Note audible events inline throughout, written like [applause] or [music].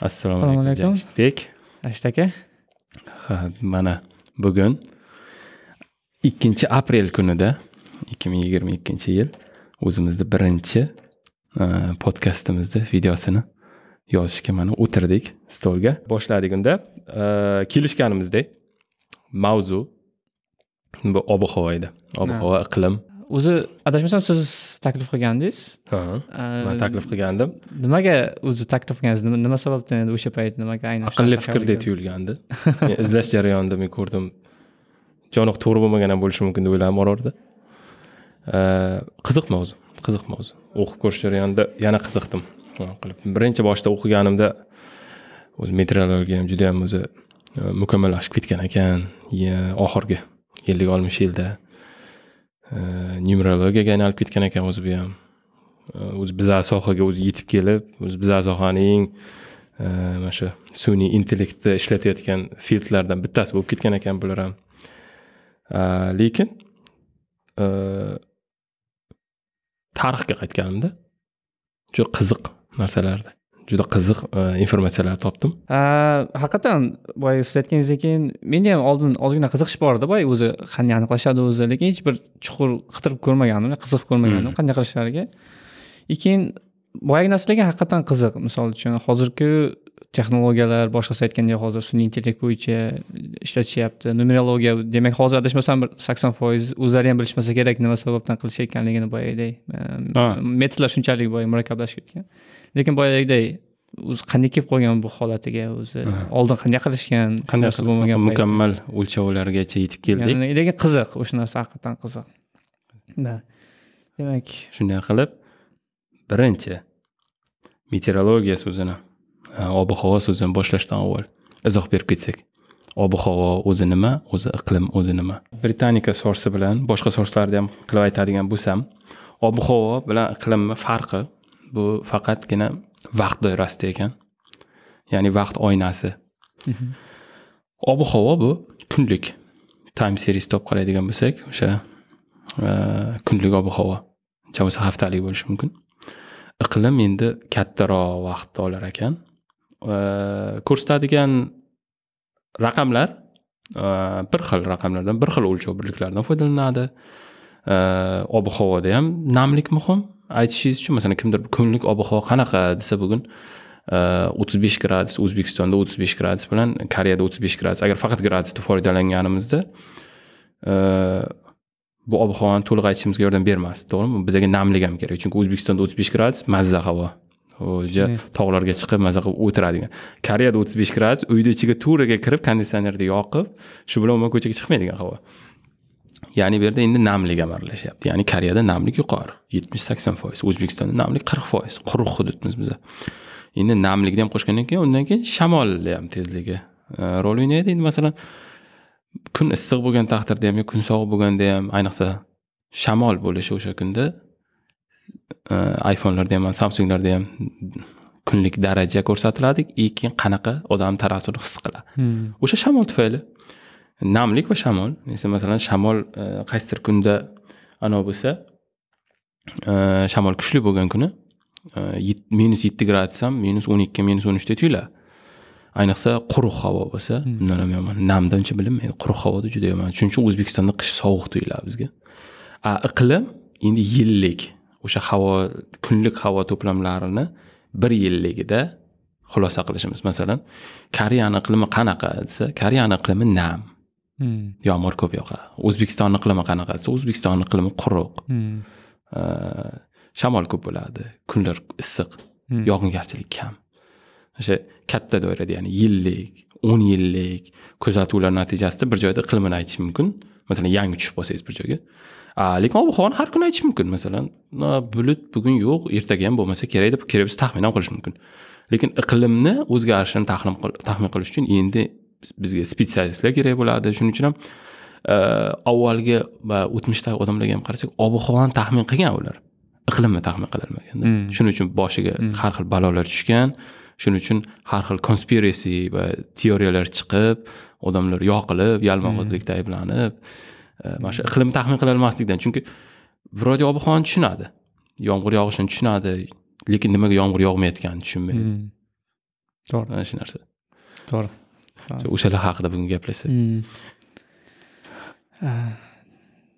assalomu alaykum. jamshidbek rashid aka. Ha mana bugun ikkinchi aprel kunida ikki ming yigirma ikkinchi yil o'zimizni birinchi e, podkastimizni videosini yozishga mana o'tirdik stolga. Boshladik unda e, kelishganimizdek mavzu bu ob havo edi ob havo iqlim o'zi adashmasam siz taklif qilgandingiz Ha, man taklif qilgandim nimaga o'zi taklif qilganingiz nima sababdan endi o'sha payt nimaga aynan aqlli fikrdek tuyulgandi Men izlash jarayonida men ko'rdim joniq to'g'ri bo'lmagan ham bo'lishi mumkin deb o'yladim orada qiziq mavzu qiziq mavzu o'qib ko'rish jarayonida yana qiziqdim qilib birinchi boshida o'qiganimda o'zi meteorologiya ham juda yam o'zi mukammallashib ketgan ekan oxirgi ellik oltmish yilda numerologiyaga aylanib ketgan ekan o'zi bu ham o'zi bizar sohaga o'zi yetib kelib o'zi bizar sohaning mana shu sun'iy intellektni ishlatayotgan fieldlardan bittasi bo'lib ketgan ekan bular ham lekin tarixga qaytganimda juda qiziq narsalarni juda qiziq e, informatsiyalar topdim. Haqiqatdan boya siz aytganingizdan keyin menda ham oldin ozgina qiziqish bor edi boya o'zi qanday aniqlashadi o'zi lekin hech bir chuqur qidirib ko'rmagandim qiziqib ko'rmagandim qanday qilishlariga. И keyin boyagi narsalarga haqiqatdan qiziq misol uchun hozirgi texnologiyalar boshqasi aytgandek hozir sun'iy intellekt bo'yicha ishlatishyapti numerologiya demak hozir adashmasam bir sakson foiz o'zlari ham bilishmasa kerak nima sababdan qilishayotganligini boyagidek Ha. metodlar shunchalik boya murakkablashib ketgan lekin boyagidek o'zi qanday kelib qolgan bu holatiga o'zi oldin qanday qilishgan qanday qilib bo'lmagan mukammal o'lchovlargacha yetib keldik. Lekin qiziq o'sha narsa haqiqatdan qiziq. Да demak shunday qilib birinchi meteorologiya so'zini e, ob havo so'zini boshlashdan avval izoh berib ketsak ob havo o'zi nima o'zi iqlim o'zi nima? Britanika sorsi bilan boshqa sorslarni ham qilib aytadigan bo'lsam ob havo bilan iqlimni farqi bu faqatgina vaqt doirasida ekan. Ya'ni vaqt oynasi. Ob havo bu kunlik. Time seriesni olib qaraydigan bo'lsak o'sha e, kunlik ob havo bo'lmasa haftalik bo'lishi mumkin. Iqlim endi kattaroq vaqt olar ekan. E, ko'rsatadigan raqamlar e, bir xil raqamlardan bir xil o'lchov birliklaridan foydalanadi ob havoda ham namlik muhim aytishingiz uchun masalan kimdir kunlik ob havo qanaqa desa bugun o'ttiz besh gradus o'zbekistonda o'ttiz besh gradus bilan koreyada o'ttiz besh gradus agar faqat gradusda foydalanganimizda bu ob havoni to'liq aytishimizga yordam bermasdi to'g'rimi bizga namlik ham kerak chunki o'zbekistonda o'ttiz besh gradus mazza havo o'ja tog'larga chiqib mazza qilib o'tiradigan koreyada o'ttiz besh gradus uyni ichiga to'riga kirib konditsionerni yoqib shu bilan umuman ko'chaga chiqmaydigan havo ya'ni bu yerda endi namlik ham aralashyapti ya'ni koreyada namlik yuqori. Yetmish sakson foiz. O'zbekistonda namlik qirq foiz. Quruq hududmiz biza. Endi namlikni ham qo'shgandan keyin undan keyin shamolni ham tezligi e, rol o'ynaydi. Endi masalan kun issiq bo'lgan taqdirda ham yo kun sovuq bo'lganda ham ayniqsa shamol bo'lishi o'sha kunda e, iphonelarda ham samsunglarda ham kunlik daraja ko'rsatiladi. Keyin qanaqa odam tanassuni his qiladi? O'sha shamol tufayli namlik va shamol. Mesela masalan shamol e, qaysidir kunda anavi bo'lsa e, shamol kuchli bo'lgan kuni e, minus yetti gradus ham minus o'n ikki minus o'n uchda tuyuladi. Ayniqsa quruq havo bo'lsa undan ham yomon. Namda uncha bilinmaydi quruq havoda juda yomon. Shuning uchun o'zbekistonda qish sovuq tuyuladi bizga. A iqlim endi yillik o'sha havo kunlik havo to'plamlarini bir yilligida xulosa qilishimiz. Masalan koreyani iqlimi qanaqa desa koreyani iqlimi nam yomg'ir ko'p yoqadi o'zbekistonni iqlimi qanaqa desa o'zbekistonni iqlimi quruq. Э, shamol ko'p bo'ladi. Kunlar issiq yog'ingarchilik kam. O'sha katta doirada ya'ni yillik o'n yillik kuzatuvlar natijasida bir joyda iqlimini aytish mumkin. Masalan yangi tushib qolsangiz bir joyga. Lekin ob havoni har kuni aytish mumkin. Masalan "Na, bulut bugun yo'q ertaga ham bo'lmasa kerak deb kerak bo'lsa taxmin ham qilish mumkin. Lekin iqlimni o'zgarishini taxmin qil- taxmin qilish uchun endi bizga spetsialistlar kerak bo'ladi shuning uchun ham e, avvalgi va o'tmishdagi odamlarga ham qarasak ob havoni taxmin qilgan ular. Iqlimni taxmin qilolmaganda shuning uchun boshiga har xil balolar tushgan. Shuning uchun har xil conspiracy va teoriyalar chiqib odamlar yoqilib yalmog'izlikda ayblanib e, mana shu iqlimni taxmin qilolmaslikdan chunki birodar ob havoni tushunadi. Yomg'ir yog'ishini tushunadi lekin nimaga yomg'ir yog'mayotganini tushunmaydi. To'g'ri. Mana shu narsa. To'g'ri o'shalar haqida bugun gaplashsak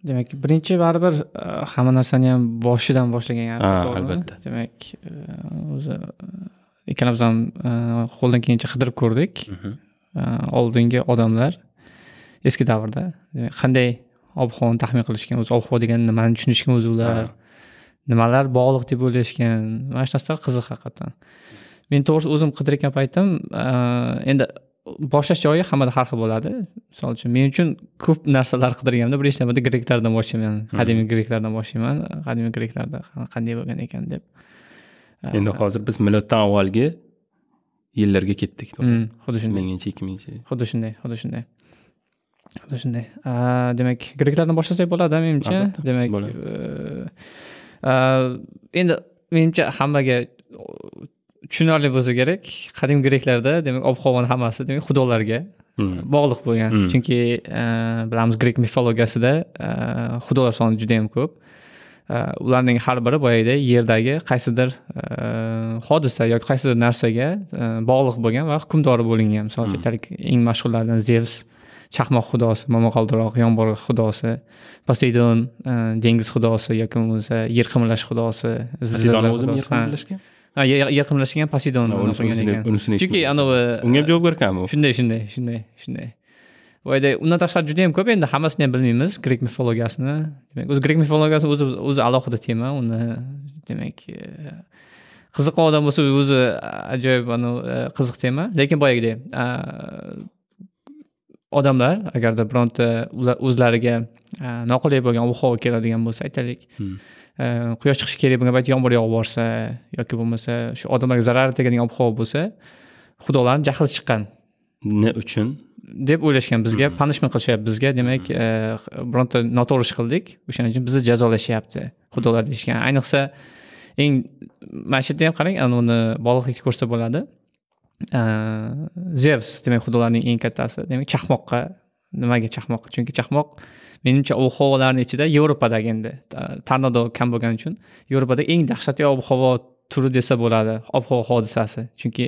demak birinchi baribir ah, hamma narsani ham boshidan boshlagan yaxshi albatta. demak eh, o'zi eh, ikkalamiz ham eh, qo'ldan kelgancha qidirib ko'rdik. Mhm. oldingi odamlar eski davrda qanday ob havoni taxmin qilishgan o'zi ob havo degani nimani tushunishgan o'zi ular nimalar bog'liq deb o'ylashgan mana shu narsalar qiziq haqiqatdan men to'g'risi o'zim qidirayotgan paytim endi boshlash joyi hammada har xil bo'ladi. Misol uchun men uchun ko'p narsalar qidirganimda birinchi navbatda greklardan boshlayman. Qadimiy greklardan boshlayman. Qadimiy greklarda qanday bo'lgan ekan deb. Endi hozir biz miloddan avvalgi yillarga ketdik. Mm, xuddi shunday. Minginchi ikki mingchi. Xuddi shunday xuddi shunday. Xuddi shunday. Demak greklardan boshlasak bo'ladi menimcha? Demak endi menimcha hammaga tushunarli bo'lsa kerak qadimgi greklarda demak ob havoni hammasi demak xudolarga Hmm. bog'liq bo'lgan Mm. chunki eh, bilamiz grek mifologiyasida eh, xudolar soni juda yam ko'p Eh, ularning har biri boyagidek yerdagi qaysidir hodisa yoki qaysidir narsaga bog'liq bo'lgan va hukmdori bo'lingan misol uchun Mm. aytaylik eng mashhurlaridan zevs chaqmoq xudosi momaqaldiroq yomg'ir xudosi poseydon dengiz xudosi yoki bo'lmasa yer qimirlash xudosi o'zimi yer qimirlashgan Qimirlashgan poseydon unisini chunki anavi unga ham javobgar ekanmi u shunday shunday shunday shunday. Boyda undan tashqari juda yam ko'p endi hammasini ham bilmaymiz grek mifologiyasini demak o'zi grek mifologiyasi o'zi o'zi alohida tema uni demak e, qiziqqan odam bo'lsa o'zi ajoyib anavi e, qiziq tema. Lekin boyagidek a, odamlar agarda bironta o'zlariga noqulay bo'lgan ob havo keladigan bo'lsa aytaylik. Hmm. e, quyosh chiqishi kerak bo'lgan payt yomg'ir yog'ib yuborsa yoki bo'lmasa shu odamlarga zarar tegadigan ob havo bo'lsa xudolarni jahli chiqqan. Ne uchun? deb o'ylashgan bizga punishment qilishyapti bizga. Demak e, bironta noto'g'ri ish qildik. O'shaning uchun bizni jazolashyapti xudolar deyishgan. Ayniqsa eng mana shu yerda ham qarang uni bog'liqlikni ko'rsa bo'ladi. Zevs demak xudolarning eng kattasi. Demak chaqmoqqa nimaga chaqmoq? Chunki chaqmoq menimcha ob havolarni ichida yevropadagi endi tornado kam bo'lgani uchun yevropada eng dahshatli ob havo turi desa bo'ladi ob havo hodisasi. Chunki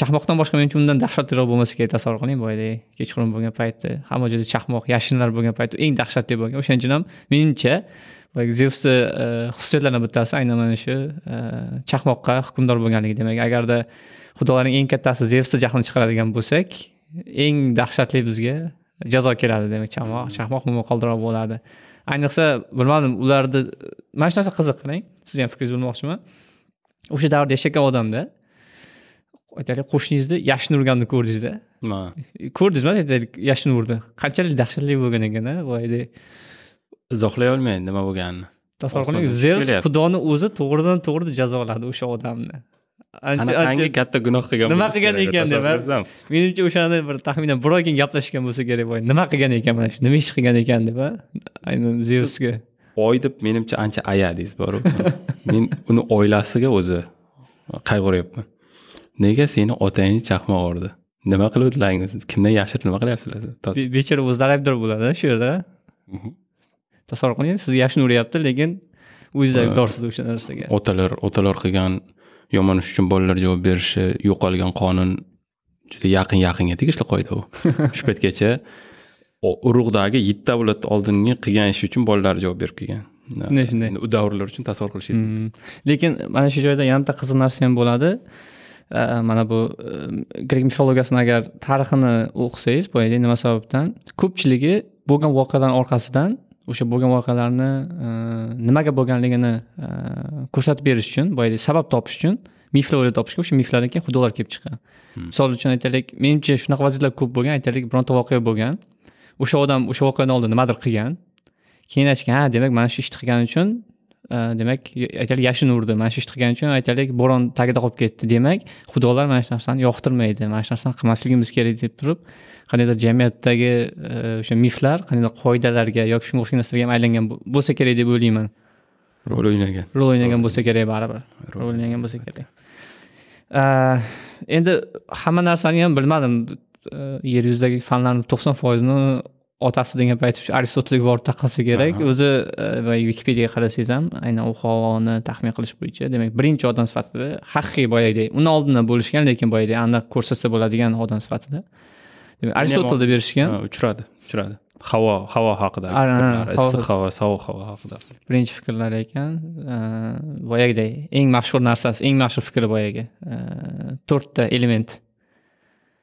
chaqmoqdan boshqa menimcha undan dahshatliroq bo'lmasa kerak tasavvur qiling boyagi kechqurun bo'lgan paytda hamma joyda chaqmoq yashinlar bo'lgan paytda eng dahshatli bo'lgan. O'shaning uchun ham menimcha boyagi zevsni e, xususiyatlaridan bittasi aynan mana shu e, chaqmoqqa hukmdor bo'lganligi demak. Agarda xudolarning eng kattasi zevsni jahlini chiqaradigan bo'lsak eng dahshatli bizga jazo keladi demak chaqmoq chaqmoq momaqaldiroq bo'ladi. Ayniqsa bilmadim ularni mana shu narsa qiziq qarang sizni ham fikringizni bilmoqchiman. O'sha davrda yashagan odamda aytaylik qo'shningizni yashin urganini ko'rdingizda? Ko'rdingizmi aytaylik yashin urdi qanchalik dahshatli bo'lgan ekan a izohlay olmayman nima bo'lganini. Tasavvur qiling zevs xudoni o'zi to'g'ridan to'g'ri jazoladi o'sha odamni ancha katta gunoh qilgan Nima qilgan ekan deb, menimcha o'shani bir taxminan bir oy keyin gaplashgan bo'lsa kerak boy. Nima qilgan ekan mana shu? Nima ish qilgan ekan deb aynan zevsga oy deb menimcha ancha ayadingiz boru. Men uni oilasiga o'zi qayg'uryapman nega seni otangni chaqmoq urdi? Nima qiluvdilaringiz kimdan yashirib nima qilyapsizlar? Bechora o'zlari aybdor bo'ladi shu yerda Mhm. tasavvur qiling sizga yashin uryapti lekin o'zingiz aybdorsiz o'sha narsaga. Otalar otalar qilgan yomon ish uchun bolalar javob berishi yo'qolgan qonun juda yaqin yaqinga tegishli qoida u. [laughs] Shu paytgacha urug'dagi yetti avlod oldingi qilgan ishi uchun bolalar javob berib kelgan. Shunday, shunday. U davrlar uchun tasavvur qilish Mm. lekin mana shu joyda yana bitta qiziq narsa ham bo'ladi. Mana bu uh, grek mifologiyasini agar tarixini o'qisangiz boyagi nima sababdan? Ko'pchiligi bo'lgan voqealarni orqasidan o'sha bo'lgan voqealarni uh, nimaga bo'lganligini uh, ko'rsatib berish uchun boyagi sabab topish uchun miflar o'ylab topishga o'sha miflardan keyin xudolar kelib chiqqan misol uchun aytaylik menimcha shunaqa vaziyatlar ko'p bo'lgan aytaylik bironta voqea bo'lgan o'sha odam o'sha voqeadan oldin nimadir qilgan keyin aytishgan ha demak mana shu ishni qilgani uchun e, demak y- aytaylik yashin urdi. Mana shu ishni qilgani uchun aytaylik bo'ron tagida qolib ketdi. Demak xudolar mana shu narsani yoqtirmaydi. Mana shu narsani qilmasligimiz kerak deb turib qandaydir jamiyatdagi e, o'sha miflar qandaydir qoidalarga yoki shunga o'xshagan narsalarga ham aylangan bo- bo'lsa kerak deb o'ylayman. Rol o'ynagan. Rol o'ynagan bo'lsa kerak baribir. Rol o'ynagan bo'lsa kerak. Uh, endi hamma narsani ham bilmadim. Uh, yer yuzidagi fanlarni to'qson foizini otasi payti shu aristotelga borib taqalsa kerak o'zi e, va wikipediyaga qarasangiz ham aynan ob havoni taxmin qilish bo'yicha demak birinchi odam sifatida haqiqiy boyagidek undan oldindan bo'lishgan lekin boyagidek aniq ko'rsatsa bo'ladigan odam sifatida. Demak aristotelda berishgan. Uchradi uchradi. Havo havo haqida fikrlari, issiq havo sovuq havo haqida. Birinchi fikrlar ekan e, boyagidek eng mashhur narsasi eng mashhur fikri boyagi e, to'rtta element.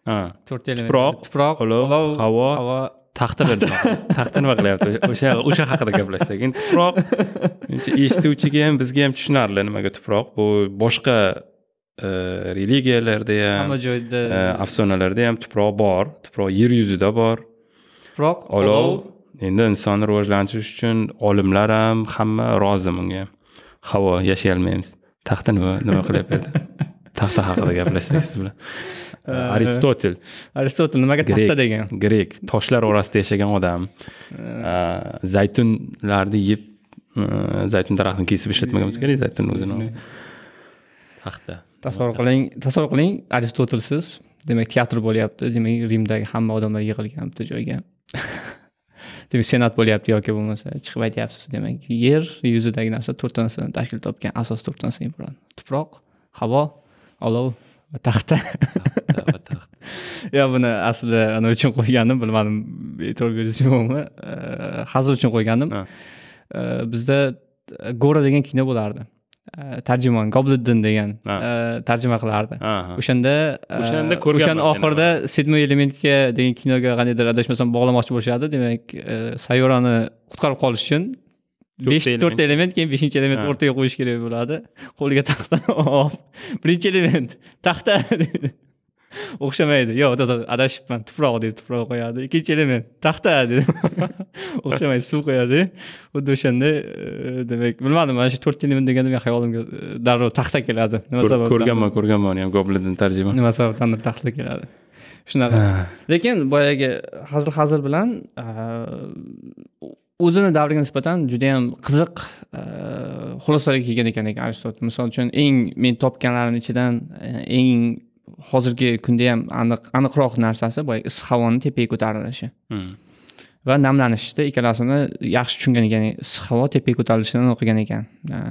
To'rtta element. Tuproq, tuproq olov, havo, havo taxta nima qilyapti o'sha o'sha haqida gaplashsak endi tuproq eshituvchiga ham bizga ham tushunarli nimaga tuproq bu boshqa religiyalarda ham hamma joyda afsonalarda ham tuproq bor tuproq yer yuzida bor tuproq olov endi insonni rivojlantirish uchun olimlar ham hamma rozi bunga havo yashay olmaymiz taxta nima nima qilyapti taxta haqida gaplashsak siz bilan. [laughs] Aristotel. Aristotel nimaga taxta degan? Grek toshlar orasida yashagan odam. Zaytunlarni yeb uh, zaytun daraxtini kesib ishlatmagan bo'lsa kerak zaytun o'zini taxta tasavvur qiling tasavvur qiling aristotelsiz. Demak teatr bo'lyapti demak rimdagi hamma odamlar yig'ilgan bitta joyga. [laughs] Demak senat bo'lyapti yoki bo'lmasa chiqib aytyapsiz. Demak yer yuzidagi narsa to'rtta narsadan tashkil topgan asos to'rtta narsaga iborat tuproq havo olov va taxta Taxta va taxt. [laughs] yo buni aslida nima uchun qo'yganim bilmadim e'tibor berishingiz mumkin hazil uchun qo'yganim bizda gora degan kino bo'lardi. Tarjimon gobliddin degan э, tarjima qilardi. O'shanda э, O'shanda ko'rganman o'shani oxirida седьмой elementga degan kinoga qandaydir adashmasam bog'lamoqchi bo'lishadi. Demak e, sayyorani qutqarib qolish uchun besh to'rtta element keyin beshinchi element o'rtaga qo'yish kerak bo'ladi qo'liga taxta [laughs] olib birinchi element. Taxta [laughs] o'xshamaydi yo'q to'g'ri adashibman tuproq deydi tuproq qo'yadi ikkinchi element. Taxta deydi [laughs] o'xshamaydi suv qo'yadi xuddi o'shanda demak bilmadim mana shu to'rtta element deganda men xayolimga e, darrov taxta keladi nima sababdan ko'rganman ko'rganman uni ham goblin tarjima nima sababdandir taxta keladi shunaqa lekin boyagi hazil hazil bilan o'zini davriga nisbatan judayam qiziq e, xulosalarga kelgan ekan ekan aristotel. Misol uchun eng men topganlarim ichidan e, eng hozirgi kunda ham aniq aniqroq narsasi boyagi issiq havoni tepaga ko'tarilishi. Hmm. va namlanishda ikkalasini yaxshi tushungan ekan issiq havo tepaga ko'tarilishini o'qigan ekan. E,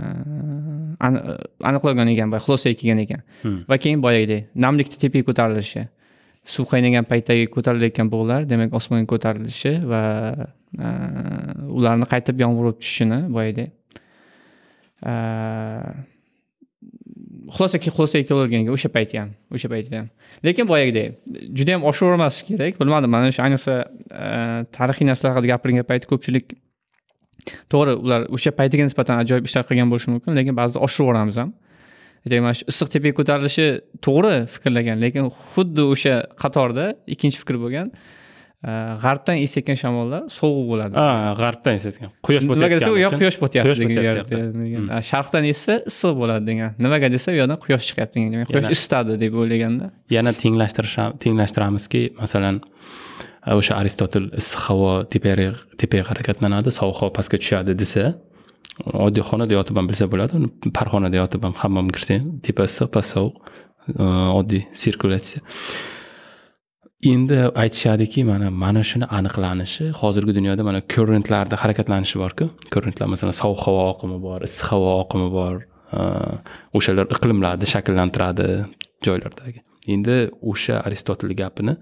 ani- aniqlagan ekan boya xulosaga kelgan ekan. Hmm. va keyin boyagidek namlikni tepaga ko'tarilishi suv qaynagan paytdagi ko'tarilayotgan bug'lar demak osmonga ko'tarilishi va e, ularni qaytib yomg'ir bo'lib tushishini boyagidek xulosa xulosaga keladigan ekan o'sha paytda ham o'sha paytda ham. Lekin boyagidek juda yam oshavermaslik kerak bilmadim mana shu ayniqsa e, tarixiy narsalar haqida gapirgan payti ko'pchilik to'g'ri ular o'sha paytiga nisbatan ajoyib ishlar qilgan bo'lishi mumkin lekin ba'zida oshirib yuboramiz ham. Aytaylik mana shu issiq tepaga ko'tarilishi to'g'ri fikrlagan lekin xuddi o'sha qatorda ikkinchi fikr bo'lgan e, g'arbdan esayotgan shamollar sovuq bo'ladi. Ha g'arbdan eslatgan quyosh nimaga desa u yoq quyosh botyapti degan. Hmm. Sharqdan essa issiq bo'ladi degan. Nimaga desa u yoqdan quyosh chiqyapti degan. Demak quyosh isitadi deb o'ylaganda. Yana tenglashtirish tenglashtiramizki masalan e, o'sha aristotel issiq havo tepaga harakatlanadi sovuq havo pastga tushadi desa oddiy xonada yotib ham bilsa bo'ladi uni parxonada yotib ham hammam kirsa ham tepa issiq past sovuq e, oddiy sirkulyatsiya endi aytishadiki mana mana shuni aniqlanishi hozirgi dunyoda mana korrentlarni harakatlanishi borku. Korrentlar masalan sovuq havo oqimi bor issiq havo oqimi bor e, o'shalar iqlimlarni shakllantiradi joylardagi. Endi o'sha aristotel gapini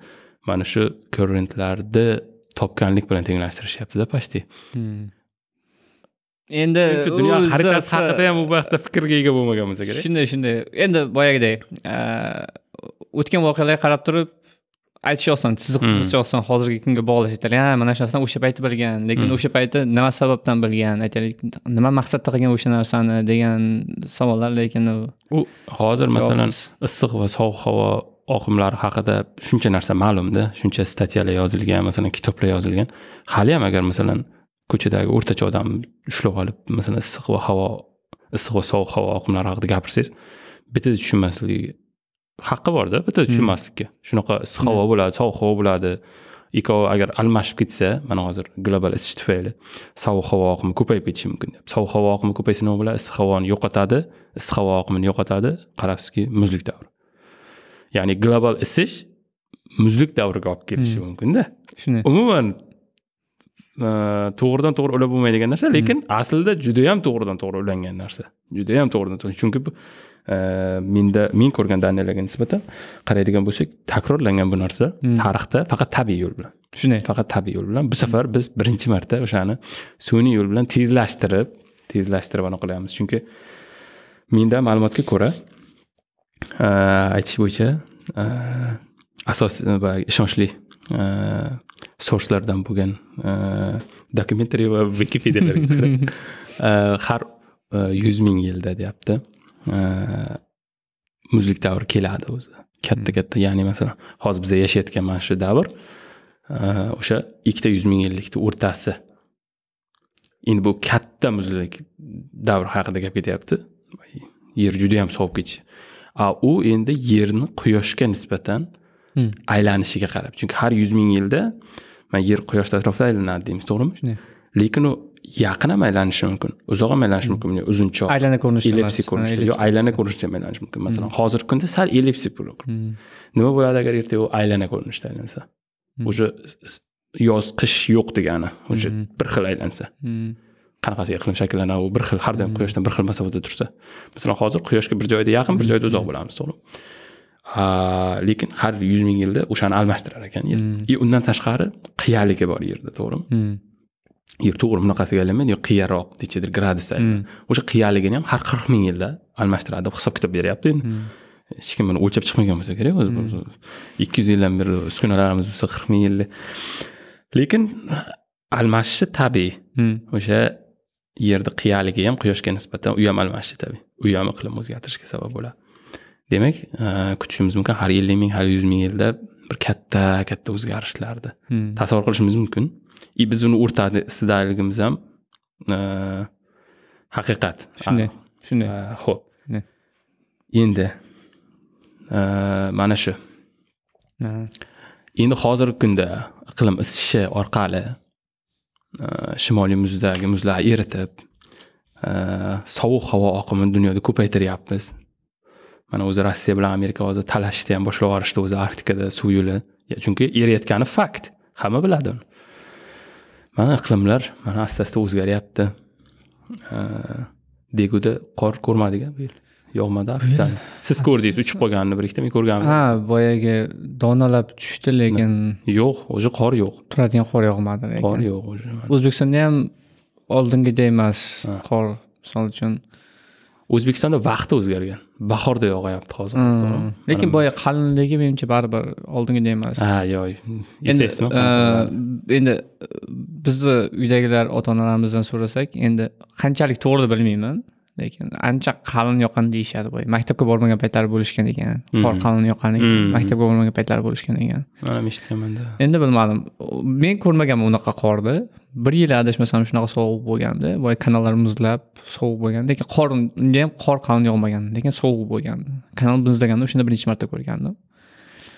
mana shu korrentlarni topganlik bilan tenglashtirishyaptida почти endi dunyo xaritasi haqida ham u vaqtda fikrga ega bo'lmagan bo'lsa kerak shunday shunday endi boyagidek a, o'tgan voqealarga qarab turib aytish oson chiziq chizish oson hozirgi kunga bog'lash aytaylik ha mana shu narsani o'sha payti bilgan lekin o'sha payti nima sababdan bilgan aytaylik nima maqsadda qilgan o'sha narsani degan savollar lekin u hozir masalan issiq va sovuq havo oqimlari haqida shuncha narsa ma'lumda shuncha statyalar yozilgan masalan kitoblar yozilgan hali ham agar masalan ko'chadagi o'rtacha odam ushlab olib masalan issiq va havo issiq va sovuq havo oqimlari haqida gapirsangiz bittada tushunmasligi haqqi borda bittada tushunmaslikka. Shunaqa issiq havo bo'ladi sovuq havo bo'ladi. Ikkovi agar almashib ketsa mana hozir global isish tufayli sovuq havo oqimi ko'payib ketishi mumkin deyapti sovuq havo oqimi ko'paysa nima bo'ladi? Issiq havoni yo'qotadi issiq havo oqimini yo'qotadi qarabsizki muzlik davri. Ya'ni global isish muzlik davriga olib kelishi mumkinda. Shunday umuman to'g'ridan to'g'ri ulab bo'lmaydigan narsa lekin aslida judayam to'g'ridan to'g'ri ulangan narsa. Judayam to'g'ridan to'g'ri. Chunki bu e, menda men ko'rgan daniyalarga nisbatan qaraydigan bo'lsak takrorlangan bu narsa tarixda faqat tabiiy yo'l bilan shunday. faqat tabiiy yo'l bilan. Bu safar biz birinchi marta o'shani sun'iy yo'l bilan tezlashtirib tezlashtirib anaqa qilyapmiz chunki menda ma'lumotga ko'ra e, aytish bo'yicha e, asos ishonchli sourcelardan bo'lgan dokumentariy va wikipediyalarga ko'ra har yuz ming yilda deyapti muzlik davri keladi o'zi katta katta ya'ni masalan hozir biz yashayotgan mana shu davr o'sha ikkita yuz ming yillikni o'rtasi endi bu katta muzlik davri haqida gap ketyapti yer juda yam sovib ketishi a u endi yerni quyoshga nisbatan Hmm. aylanishiga qarab. Chunki har yuz ming yilda man yer quyosh atrofida aylanadi deymiz to'g'rimi? Shunday lekin u yaqin ham aylanishi mumkin uzoq ham aylanishi mumkin. Uzunchoq aylana ko'rinishda ellipsi emas. ko'rinishda yo aylana ko'rinishda ham aylanishi mumkin. Masalan hozirgi kunda sal ellipsi bo'ladi nima bo'ladi agar ertaga u aylana ko'rinishda aylansa? Уже yoz qish yo'q degani уже bir xil aylansa. Hmm. qanaqasi iqlim shakllanadi u bir xil har doim quyoshdan bir xil masofada tursa. Masalan hozir quyoshga bir joyda yaqin bir joyda uzoq bo'lamiz to'g'rimi lekin har yuz ming yilda o'shani almashtirar ekan yer. И undan tashqari qiyaligi bor yerda to'g'rimi? Hmm. yer to'g'ri bunaqasiga aylanmaydi. Yo qiyaroq nechadir gradusda aylanadi. o'sha qiyaligini ham har qirq ming yilda almashtiradi deb hisob kitob beryapti. Endi hech kim buni o'lchab chiqmagan bo'lsa kerak o'zi ikki yuz yildan beri uskunalarimiz bo'lsa qirq ming yillik. Lekin almashishi tabiiy. Hmm. o'sha yerni qiyaligi ham quyoshga nisbatan u ham almashishi tabiiy. U ham iqlim o'zgarishiga sabab bo'ladi demak e, kutishimiz mumkin. Har ellik ming har yuz ming yilda bir katta katta o'zgarishlarni Hmm. tasavvur qilishimiz mumkin. И biz uni o'rtasidagimiz ham e, haqiqat. Shunday shunday. E, ho'p. Endi mana shu. Endi hozirgi kunda iqlim isishi orqali shimoliy muzdagi muzlar eritib sovuq havo oqimini dunyoda ko'paytiryapmiz mana o'zi rossiya bilan amerika hozir talashishni ham boshlab yuborishdi o'zi arktikada suv yo'li chunki eriyotgani fakt hamma biladi uni. Mana iqlimlar mana asta asta o'zgaryapti. Deguda qor ko'rmadik bu yil. Yog'madi ofitsialni siz ko'rdingiz uchib qolganini bir ikkita men ko'rganman ha boyagi donalab tushdi lekin yo'q уже qor yo'q. turadigan qor yog'madi lekin qor yo'q уже o'zbekistonda ham oldingidek emas qor misol uchun o'zbekistonda vaqti o'zgargan. Bahorda yog'yapti hozir. Hmm. lekin boya qalinligi menimcha baribir oldingidek emas ha yo'q. Endi eslaysizmi e, endi e, bizni uydagilar ota onalarimizdan so'rasak endi qanchalik to'g'ri bilmayman lekin ancha qalin yoqqan deyishadi boya maktabga bormagan paytlari bo'lishgan ekan. Qor qalin yoqqan ekan. Hmm. maktabga bormagan paytlari bo'lishgan ekan. Mana ham eshitganmanda. Endi bilmadim. Men ko'rmaganman unaqa qorni bir yil adashmasam shunaqa sovuq bo'lgandi. Boya kanallar muzlab sovuq bo'lgan lekin qor unda ham qor qalin yog'magan lekin sovuq bo'lgan kanal muzlaganda o'shanda birinchi marta ko'rgandim.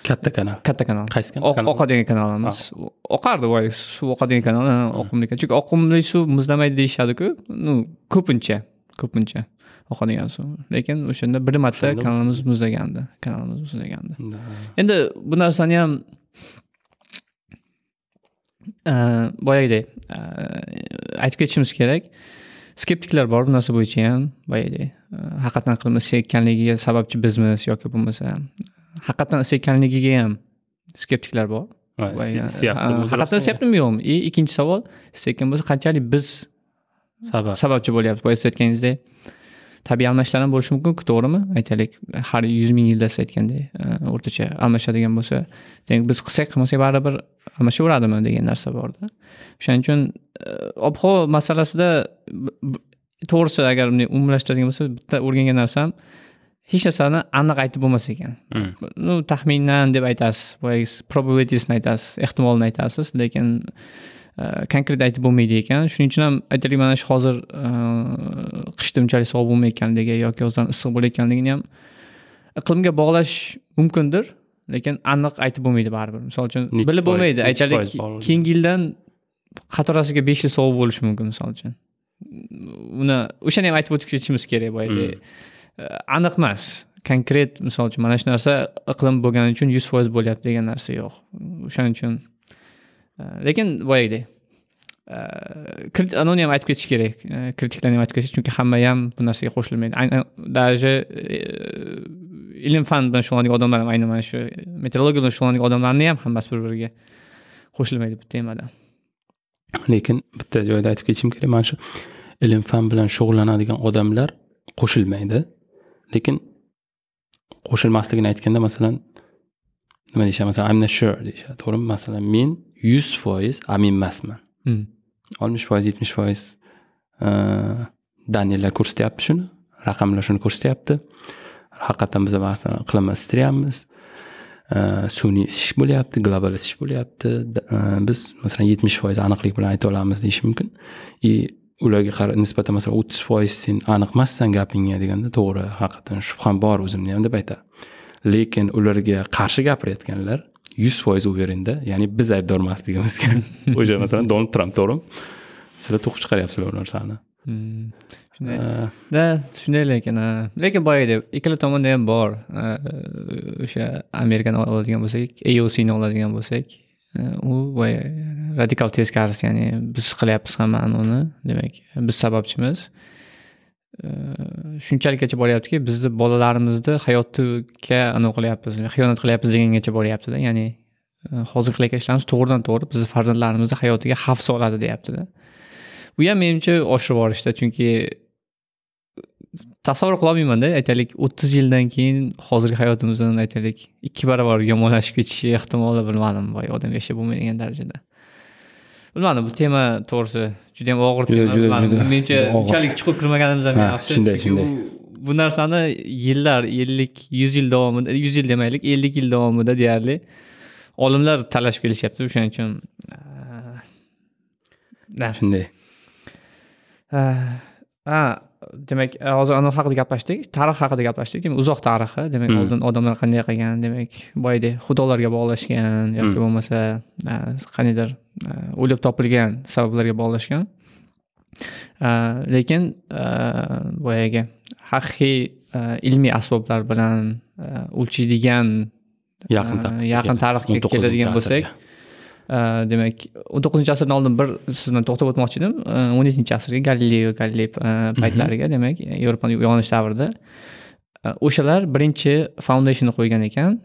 Katta kanal? Katta kanal. Qaysi kanal? Oq- oqadigan kanal emas. Oqardi voy suv oqadigan kanal ha, oqimli chunki oqimli suv muzlamaydi deyishadiku. Ну ko'pincha ko'pincha oqadigan suv. Lekin o'shanda bir marta kanalimiz muzlagandi kanalimiz muzlagandi. Endi bu narsani ham boyagidek aytib ketishimiz kerak skeptiklar bor bu narsa bo'yicha ham boyagidek haqiqatdan iqlim isiyotganligiga sababchi bizmiz yoki bo'lmasa haqiqatdan isiyotganligiga ham skeptiklar bor haqiqatdan isiyaptimi yo'qmi и ikkinchi savol isiyotgan bo'lsa qanchalik biz sabab sababchi bo'lyapmiz boya siz aytganingizdek tabiiy almashishlar ham bo'lishi mumku to'g'rimi? Aytaylik har yuz ming yilda siz aytgandek e, o'rtacha almashadigan bo'lsa demak biz qilsak qilmasak baribir almashaveradimi degan narsa borda o'shaning uchun e, ob havo masalasida to'g'risi agar bunday umumlashtiradigan bo'lsa bitta o'rgangan narsam hech narsani aniq aytib bo'lmas ekan. Hmm. ну taxminan deb aytasiz boyagi probabilitiesni aytasiz ehtimolni aytasiz lekin konkret aytib bo'lmaydi ekan shuning uchun ham aytaylik mana shu hozir qishda unchalik sovuq bo'lmayotganligi yoki yozdan issiq bo'layotganligini ham iqlimga bog'lash mumkindir lekin aniq aytib bo'lmaydi baribir. Misol uchun bilib bo'lmaydi. aytaylik keyingi yildan qatorasiga besh yil sovuq bo'lishi mumkin misol uchun. Uni o'shani ham aytib o'tib ketishimiz kerak boyagi aniq emas. Konkret misol uchun mana shu narsa iqlim bo'lgani uchun yuz foiz bo'lyapti degan narsa yo'q. O'shaning uchun Э, lekin boyagidek э, krit- anavini ham aytib ketish kerak. Э, kritiklarni ham aytib ketish chunki hamma ham bu narsaga qo'shilmaydi. Aynan даже ilm fan bilan shug'ullanadigan odamlar ham aynan mana shu meteorologiya bilan shug'ullanadigan odamlarni ham hammasi bir biriga qo'shilmaydi bu temada. Lekin bitta joyda aytib ketishim kerak mana shu ilm fan bilan shug'ullanadigan odamlar qo'shilmaydi. Lekin qo'shilmasligini aytganda masalan nima deyishadi? Masalan I'm not sure deyishadi to'g'rimi? Masalan men yuz foiz amin emasman oltmish foiz yetmish foiz daniyellar ko'rsatyapti shuni raqamlar shuni ko'rsatyapti. Haqiqatdan biz ba'zan iqlimni isityapmiz sun'iy isish bo'lyapti global isish bo'lyapti. E, biz masalan yetmish foiz aniqlik bilan ayta olamiz deyish mumkin. И ularga qara nisbatan masalan o'ttiz foiz sen aniq emassan gapingga deganda to'g'ri haqiqatdan shubham bor o'zimni ham deb aytadi lekin ularga qarshi gapirayotganlar yuz foiz uverinda ya'ni biz aybdor emasligimizga [laughs] o'sha masalan donald tramp to'g'rimi? Sizlar to'qib chiqaryapsizlar u narsani. Hmm. shunday da shunday lekin a, lekin boyagidek ikkala tomonda ham bor. A, o'sha amerikani oladigan bo'lsak aocni oladigan bo'lsak a, u boya radikal teskarisi ya'ni biz qilyapmiz hammani uni demak biz sababchimiz Э, shunchalikgacha boryaptiki bizni bolalarimizni hayotiga anavi qilyapmiz xiyonat qilyapmiz degangacha boryaptida ya'ni e, hozirgi hozir qilayotgan ishlarimiz to'g'ridan to'g'ri bizni farzandlarimizni hayotiga xavf soladi deyaptida. Bu ham menimcha oshirib yuborishda chunki e, tasavvur qilolmaymanda aytaylik o'ttiz yildan keyin hozirgi hayotimizni aytaylik ikki barobar yomonlashib ketishi ehtimoli bilmadim boy odam yashab bo'lmaydigan darajada. Bilmadim bu tema to'g'risi juda yam og'ir Juda, tema. juda, juda. menimcha unchalik chuqur kirmaganimiz ham Ha, yaxshi shunday, shunday. bu narsani yillar ellik yuz yil davomida yuz yil demaylik ellik yil davomida deyarli olimlar talashib kelishyapti o'shaning uchun. A, shunday ha demak hozir anavi haqida gaplashdik tarix haqida gaplashdik. Demak uzoq tarixi. Demak Mm. oldin odamlar qanday qilgan? Demak boyagidek xudolarga bog'lashgan yoki Mm. bo'lmasa a, qandaydir a, o'ylab topilgan sabablarga bog'lashgan. Lekin boyagi haqiqiy ilmiy asboblar bilan o'lchaydigan yaqin yaqin tarixga 19 keladigan bo'lsak demak o'n to'qqizinchi asrdan oldin bir siz bilan to'xtab o'tmoqchi edim o'n yettinchi asrga galileo galiley a, paytlariga demak yevropani uyg'onish davrida. O'shalar birinchi foundationni qo'ygan ekan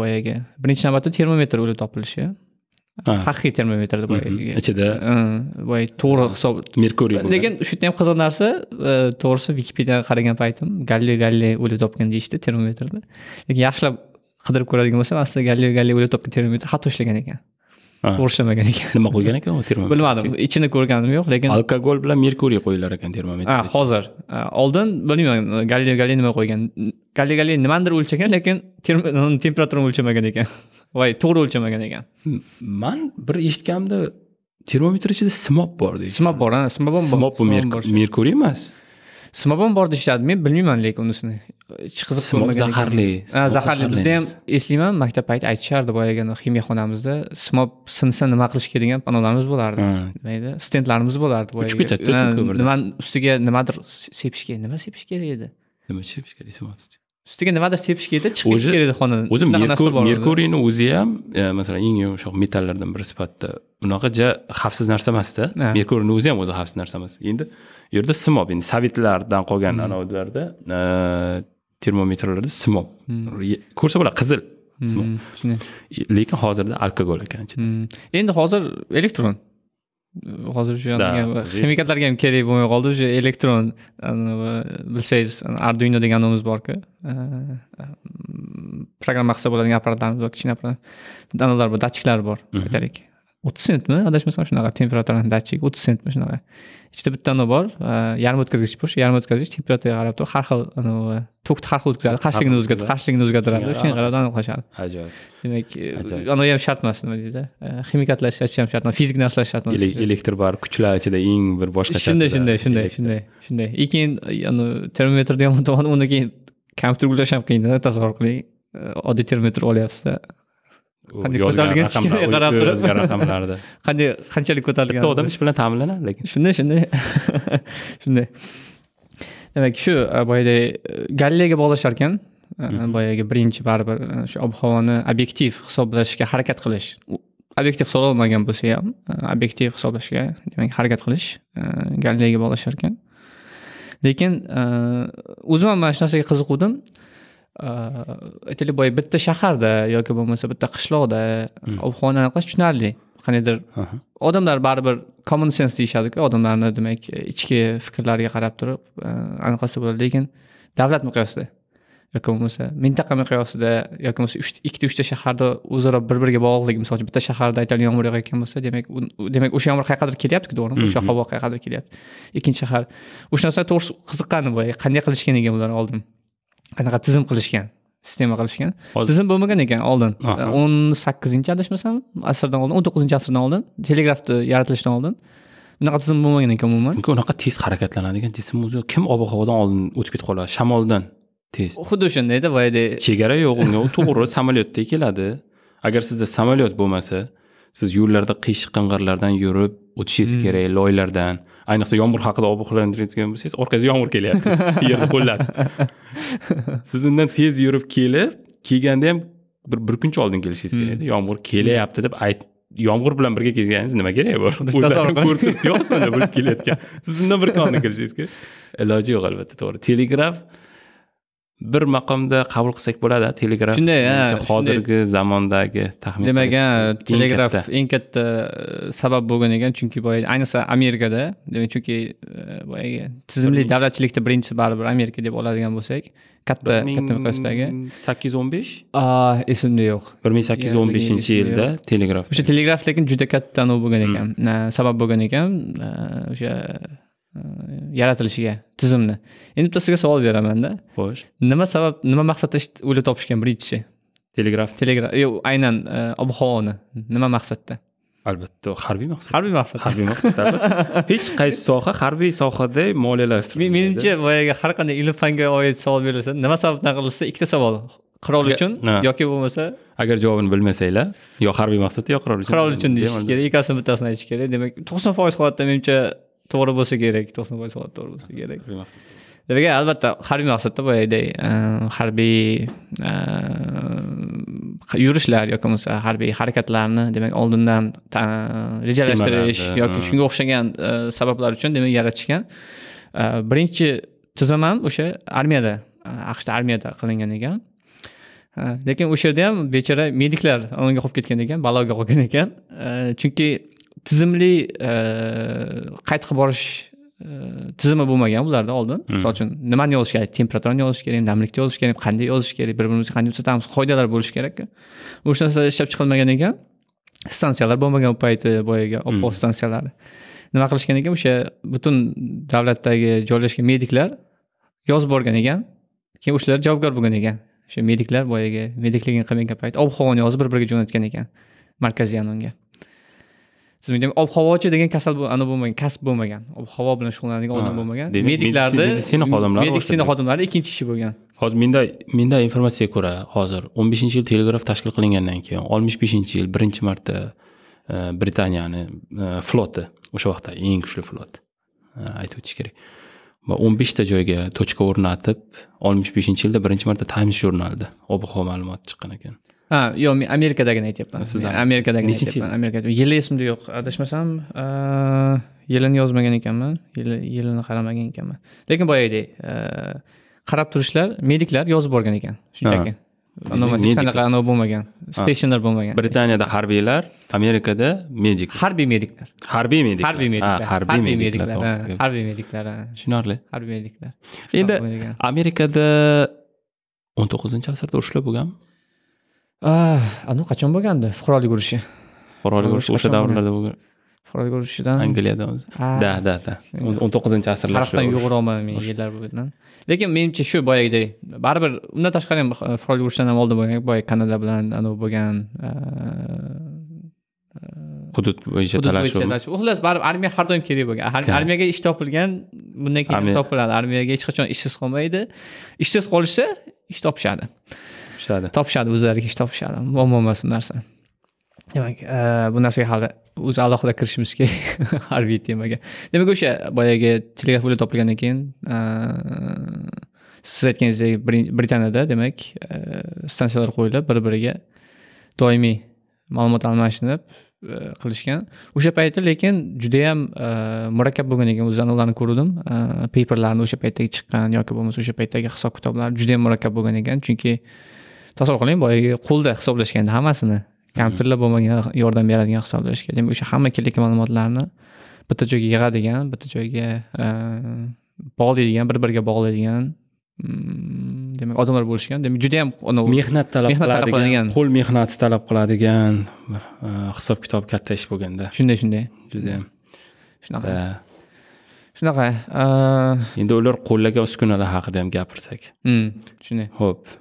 boyagi. Birinchi navbatda termometr o'ylab topilishi. Ha, haqiqiy termometrda mhm. boyagi ichida a, boyagi to'g'ri hisob merkuriy lekin shu yerda ham qiziq narsa to'g'risi wikipediyaga qaragan paytim galileo galiley o'ylab topgan deyishdi termometrni lekin yaxshilab qidirib ko'radigan bo'lsam aslida galileo galiley o'ylab topgan termometr xato ishlagan ekan Ha. to'g'ri ishlamagan ekan. Nima qo'ygan ekan u termometr? Bilmadim. Ichini ko'rganim yo'q lekin alkogol bilan merkuriy qo'yilar ekan termometr. Ha hozir. Oldin bilmayman galileo galiley nima qo'ygan. Galileo galiley nimanidir o'lchagan lekin temperaturani o'lchamagan ekan. [laughs] Voy to'g'ri o'lchamagan ekan. Man bir eshitganimda termometr ichida simob bor deydi simob bor simob simob bu merkuriy emas simob ham bor deyishadi men bilmayman lekin unisini. Hech qiziq ekan. zaharli zaharli. bizda ham eslayman maktab payti aytishardi boyagi ximiya xonamizda simob sinsa nima qilish kerak degan panolarimiz bo'lardi. Mayli stendlarimiz bo'lardi. Uchib ko'mirda. nimani ustiga nimadir sepish kerak nima sepish kerak edi? Nima sepish kerak ustiga nimadir sepish kerak edi ketish kerak edi xonadan o'zi merkuriyni o'zi ham e, masalan eng yumshoq metallardan biri sifatida unaqa ja xavfsiz narsa emasda. Merkuriyni o'zi ham o'zi xavfsiz narsa emas. Endi u yerda simob endi sovetlardan qolgan Hmm. anavilarda e, termometrlarda simob Ye- ko'rsa bo'ladi qizil Hmm, shunday. lekin hozirda alkogol ekan ichida Hmm. endi hozir elektron hozir shu ximikatlarga ham kerak bo'lmay qoldi o'sha elektron anavi bilsangiz arduino degan anavimiz borku programma qilsa bo'ladigan apparatlarimiz bor kichkina apparat anavilar bor datchiklar bor Mhm. aytaylik o'ttiz sentmi adashmasam shunaqa temperaturani datchik o'ttiz sentmi shunaqa ichida bitta anavi bor yarim o'tkazgich bor shu yarim o'tkazgich temperaturaga qarab turib har xil anavi tokni har xil o'tkazadi qarshiligini o'zgartiradi qarshiligini o'zgartiradi o'shanga qarab aniqlashadi ajoyib demak anavi ham shart emas nima deydi ximikatlar ishlash ham shart emas fizik narsalar shart emas Ele- elektr bar kuchlar ichida eng bir boshqacha shunday shunday shunday shunday shunday и keyin termometrni yomon tomoni undan keyin kompyuter ulash ham qiyin tasavvur qiling oddiy termometr olyapsizda qanday ko'tarilgan kichkinaga qarab turib. raqamlarda [laughs] qanday qanchalik ko'tarilgan? Bitta odam ish bilan ta'minlanadi lekin. Shunday shunday. [laughs] Shunday. Demak shu e, boyagidek e, galileyga bog'lashar ekan e, boyagi birinchi baribir shu ob havoni obyektiv hisoblashga harakat qilish. Obyektiv hisoblanmagan bo'lsa ham obyektiv hisoblashga demak harakat qilish galereyaga bog'lashar ekan lekin o'zim ham mana shu narsaga qiziquvdim aytaylik boya bitta shaharda yoki bo'lmasa bitta qishloqda ob havoni aniqlash tushunarli qandaydir odamlar baribir common sense deyishadiku odamlarni demak ichki fikrlariga qarab turib aniqlasa bo'ladi lekin davlat miqyosida yoki bo'lmasa mintaqa miqyosida yoki bo'lmasa ikkita uchta shaharda o'zaro bir biriga bog'liqligi misol uchun bitta shaharda aytaylik yomg'ir yog'ayotgan bo'lsa demak demak o'sha yomg'ir qayerqadir kelyaptiku to'g'rimi o'sha havo qayerqadir kelyapti ikkinchi shahar o'sha narsa to'g'risi qiziqqanim boya qanday qilishgan ekan ular oldin qanaqa tizim qilishgan sistema qilishgan. Tizim bo'lmagan ekan oldin. O'n sakkizinchi adashmasam asrdan oldin o'n to'qqizinchi asrdan oldin telegrafni yaratilishidan oldin. Bunaqa tizim bo'lmagan ekan umuman. Chunki unaqa tez harakatlanadigan jism o'zi kim ob havodan oldin o'tib ketib qoladi? Shamoldan tez. Xuddi o'shandayda boyadek chegara yo'q unga u to'g'ri samolyotdek keladi. Agar sizda samolyot bo'lmasa siz yo'llarda qish qing'irlardan yurib o'tishingiz kerak loylardan. Ayniqsa yomg'ir haqida ogohlantiradigan bo'lsangiz orqangizga yomg'ir kelyapti. [laughs] Yerni qo'llatib siz undan tez yurib kelib kelganda ham bir bir kuncha oldin kelishingiz kerak yomg'ir kelyapti deb ayt yomg'ir bilan birga kelganingiz nima keragi [laughs] bor ko'rib turibdi osmonda bo'lib kelayotgan. Siz undan bir kun oldin kelishingiz kerak. Iloji yo'q albatta to'g'ri. Telegraf bir maqomda qabul qilsak bo'ladi telegraf Shunday, hozirgi zamondagi taxmin demak telegraf eng katta. E, sabab bo'lgan ekan chunki boya ayniqsa amerikada demak chunki e, boyagi tizimli davlatchilikda birinchisi baribir amerika deb oladigan bo'lsak katta katta miqyosdagi. sakkiz yuz o'n besh? Esimda yo'q. bir ming sakkiz yuz o'n beshinchi yilda telegraf o'sha telegraf lekin juda katta anavi bo'lgan ekan. Hmm. e, sabab bo'lgan ekan e, o'sha yaratilishiga tizimni endi bitta sizga savol beramanda xo'sh nima sabab nima maqsadda o'ylab topishgan birinchisi telegraf telegraf yo'q aynan ob havoni nima maqsadda albatta harbiy maqsad harbiy maqsad harbiy maqsad albatta. hech qaysi soha harbiy sohada moliyalashtirilmaydi menimcha boyagi har qanday ilm fanga oid savol berilsa nima sababdan qilinsa ikkita savol qirol uchun yoki bo'lmasa agar javobini bilmasanglar yo harbiy maqsadda yo qirol uchun qirol uchun deyish kerak ikkalasini bittasini aytish kerak demak to'qson foiz holatda menimcha to'g'ri bo'lsa kerak to'qson foiz holatda to'g'ri bo'lsa kerak demak albatta harbiy maqsadda boyagidek e, harbiy yurishlar yoki bo'lmasa harbiy harakatlarni demak oldindan rejalashtirish yoki shunga o'xshagan sabablar uchun demak yaratishgan birinchi tizim ham o'sha armiyada e, aqshda armiyada qilingan ekan. E, lekin o'sha yerda ham bechora mediklar o'nga qolib ketgan ekan baloga qolgan ekan. E, chunki tizimli e, qayd qilib borish e, tizimi bo'lmagan ularda oldin. Misol uchun nimani yozish kerak? Temperaturani yozish kerak namlikni yozish kerak qanday yozish kerak bir birimizga qanday uzatamiz qoidalar bo'lishi kerakku o'sha narsa ishlab chiqilmagan ekan. Stansiyalar bo'lmagan u payti boyagi ob havo stansiyalari nima qilishgan ekan? O'sha butun davlatdagi joylashgan mediklar yozib borgan ekan. Keyin o'shalar javobgar bo'lgan ekan. O'sha mediklar boyagi medikligini qilmagan payt ob havoni yozib bir biriga jo'natgan ekan. Markaziy anonga siz ob havochi degan kasal ana bo'lmagan kasb bo'lmagan ob havo bilan shug'ullanadigan odam bo'lmagan. meditsina xodimlari meditsina xodimlari ikkinchi ishi bo'lgan. Hozir menda menda informatsiyaga ko'ra hozir o'n beshinchi yil telegraf tashkil qilingandan keyin oltmish beshinchi yil birinchi marta e, britaniyani e, floti o'sha vaqtda eng kuchli flot e, aytib o'tish kerak. Va o'n beshta joyga tochka o'rnatib oltmish beshinchi yilda birinchi marta times jurnalida ob havo ma'lumoti chiqqan ekan ha yo'q men amerikadagini aytyapman. Siz amerikadagini aytyapman. Amerikada yili esimda yo'q adashmasam e, yilini yozmagan ekanman. Yili yilini qaramagan ekanman. Lekin boyagidek e, qarab turishlar mediklar yozib borgan ekan shunchaki. Hech qanaqa anavi bo'lmagan stationlar bo'lmagan. Britaniyada harbiylar amerikada medik harbiy mediklar. Harbiy mediklar. Harbiy mediklar. Ha, harbiy mediklar harbiy mediklar tushunarli. Harbiy mediklar. Endi amerikada o'n to'qqizinchi asrda urushlar bo'lganmi anavi qachon bo'lgandi fuqarolik urushi fuqarolik Urush urushi o'sha davrlarda bo'lgan fuqarolik urushidan angliyada o'zi da? Da da o'n to'qqizinchi asrlar tarixdan yo'g'irolman men yillar bo'lgan lekin menimcha shu boyagidek baribir undan tashqari ham fuqarolik urushidan ham oldin bo'lgan boya kanada bilan anavi bo'lgan hudud bo'yicha talashuv xullas baribir armiya har doim kerak bo'lgan armiyaga ish topilgan bundan keyin topiladi armiyaga hech qachon ishsiz qolmaydi ishsiz qolishsa ish topishadi topishadi topishadi o'zlariga ish topishadi muammo emas u narsa. Demak e, bu narsaga hali o'zi alohida kirishimiz kerak [laughs] harbiy temaga. Demak o'sha boyagi telegraf yo'li topilgandan keyin e, siz aytganingizdek britaniyada demak e, stansiyalar qo'yilib bir biriga doimiy ma'lumot almashinib qilishgan. O'sha payti lekin judayam murakkab bo'lgan ekan. O'zim ularni ko'rdim. Paperlarni o'sha paytdagi chiqqan yoki bo'lmasa o'sha paytdagi hisob kitoblar judayam murakkab bo'lgan ekan. Chunki tasavvur qiling boyagi qo'lda hisoblashganda hammasini kompyuterlar bo'lmagan yordam beradigan hisoblashga demak o'sha hamma kerakli ma'lumotlarni bitta joyga yig'adigan bitta joyga bog'laydigan bir biriga bog'laydigan mm, demak odamlar bo'lishgan. Demak mehnat talab mehnat talab qiladigan qo'l mehnati talab qiladigan e, hisob kitob katta ish bo'lganda. Shunday shunday. Judayam. Shunaqa. Shunaqa endi ular qo'llagan uskunalar haqida ham gapirsak. Mm, shunday. Ho'p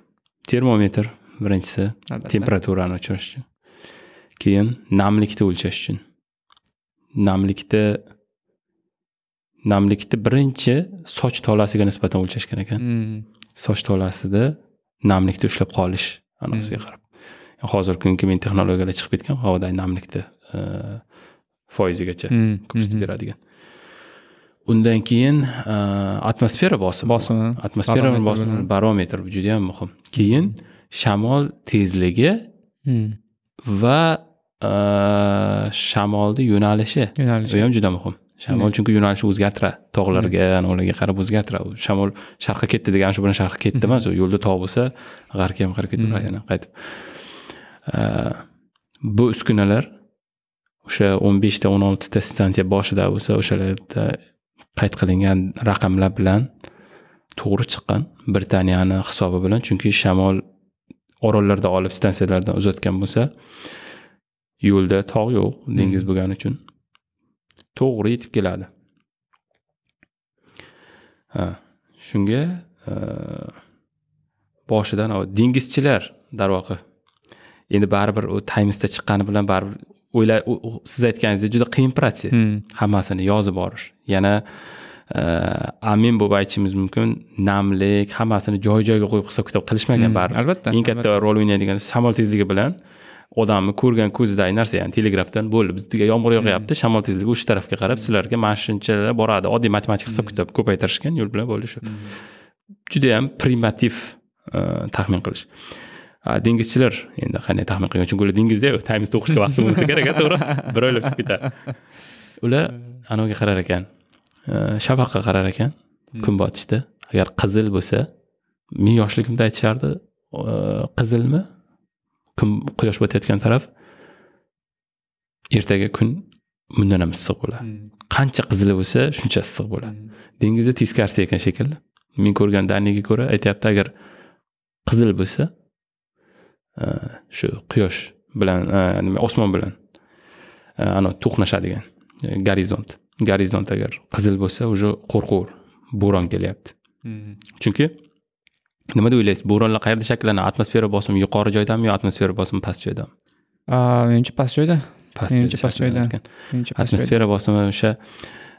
termometr birinchisi temperaturani o'chirish uchun. Keyin namlikni o'lchash uchun. Namlikni namlikni birinchi soch tolasiga nisbatan o'lchashgan ekan Mm, soch tolasida namlikni ushlab qolish anosiga qarab. Hozirgi kungi men texnologiyalar chiqib ketgan havodagi namlikni e, foizigacha mm, ko'rsatib beradigan undan keyin e, atmosfera bosimi bosimi atmosfera bosimi barometr bu juda yam muhim. Keyin shamol tezligi Mm, va e, shamolni yo'nalishi. Yo'nalish bu ham juda muhim. Shamol Hmm. chunki yo'nalishni o'zgartiradi. Tog'larga anavilarga qarab o'zgartiradi. Shamol sharqqa ketdi degan shu bilan sharqqa ketdi emas u yo'lda tog' bo'lsa g'arbga ham qarab ketaveradi yana qaytib. E, bu uskunalar o'sha o'n beshta o'n oltita stansiya boshida bo'lsa o'shalarda qayd qilingan raqamlar bilan to'g'ri chiqqan britaniyani hisobi bilan chunki shamol orollarda olib stansiyalardan uzatgan bo'lsa yo'lda tog' yo'q dengiz bo'lgani uchun to'g'ri yetib keladi. Ha shunga e, boshidan dengizchilar darvoqe. Endi baribir u timesda chiqqani bilan baribir o'yla u- u- siz aytganingizdek juda qiyin protsess Mm, hammasini yozib borish. Yana e, amin bo'lib aytishimiz mumkin namlik hammasini joy joyiga qo'yib hisob kitob qilishmagan mm, baribir. albatta eng katta rol o'ynaydigan shamol tezligi bilan odamni ko'rgan ko'zidagi narsa ya'ni telegrafdan bo'ldi bizga yomg'ir yog'yapti shamol tezligi o'sha tarafga qarab sizlarga mana shunchalar boradi. Oddiy matematik hisob kitob ko'paytirishgan yo'l bilan bo'ldi shu. Judayam primitiv e, taxmin qilish dengizchilar endi qanday taxmin qilgan? Chunki ular dengizda timesda o'qishga vaqti bo'lmasa kerak to'g'ri? [laughs] Bir oylab chiqib ketadi. Ular anaviga qarar ekan? Shafaqqa qarar ekan. Kun botishda. Agar qizil bo'lsa men yoshligimda aytishardi? Qizilmi? Kun quyosh botayotgan taraf. Ertaga kun bundan ham issiq bo'ladi. Mm, qancha qizili bo'lsa shuncha issiq bo'ladi. Mm, dengizda teskarisi ekan shekilli. Men ko'rgan daniga ko'ra aytyapti agar qizil bo'lsa shu quyosh bilan e, nima osmon bilan e, anavi to'qnashadigan e, gorizont. Gorizont agar qizil bo'lsa уже qo'rquv bo'ron kelyapti. Mm. chunki nima deb o'ylaysiz bo'ronlar qayerda shakllanadi? Atmosfera bosimi yuqori joydami yo atmosfera bosimi past joydami menimcha past joyda. Past Menimcha past joyda. atmosfera bosimi o'sha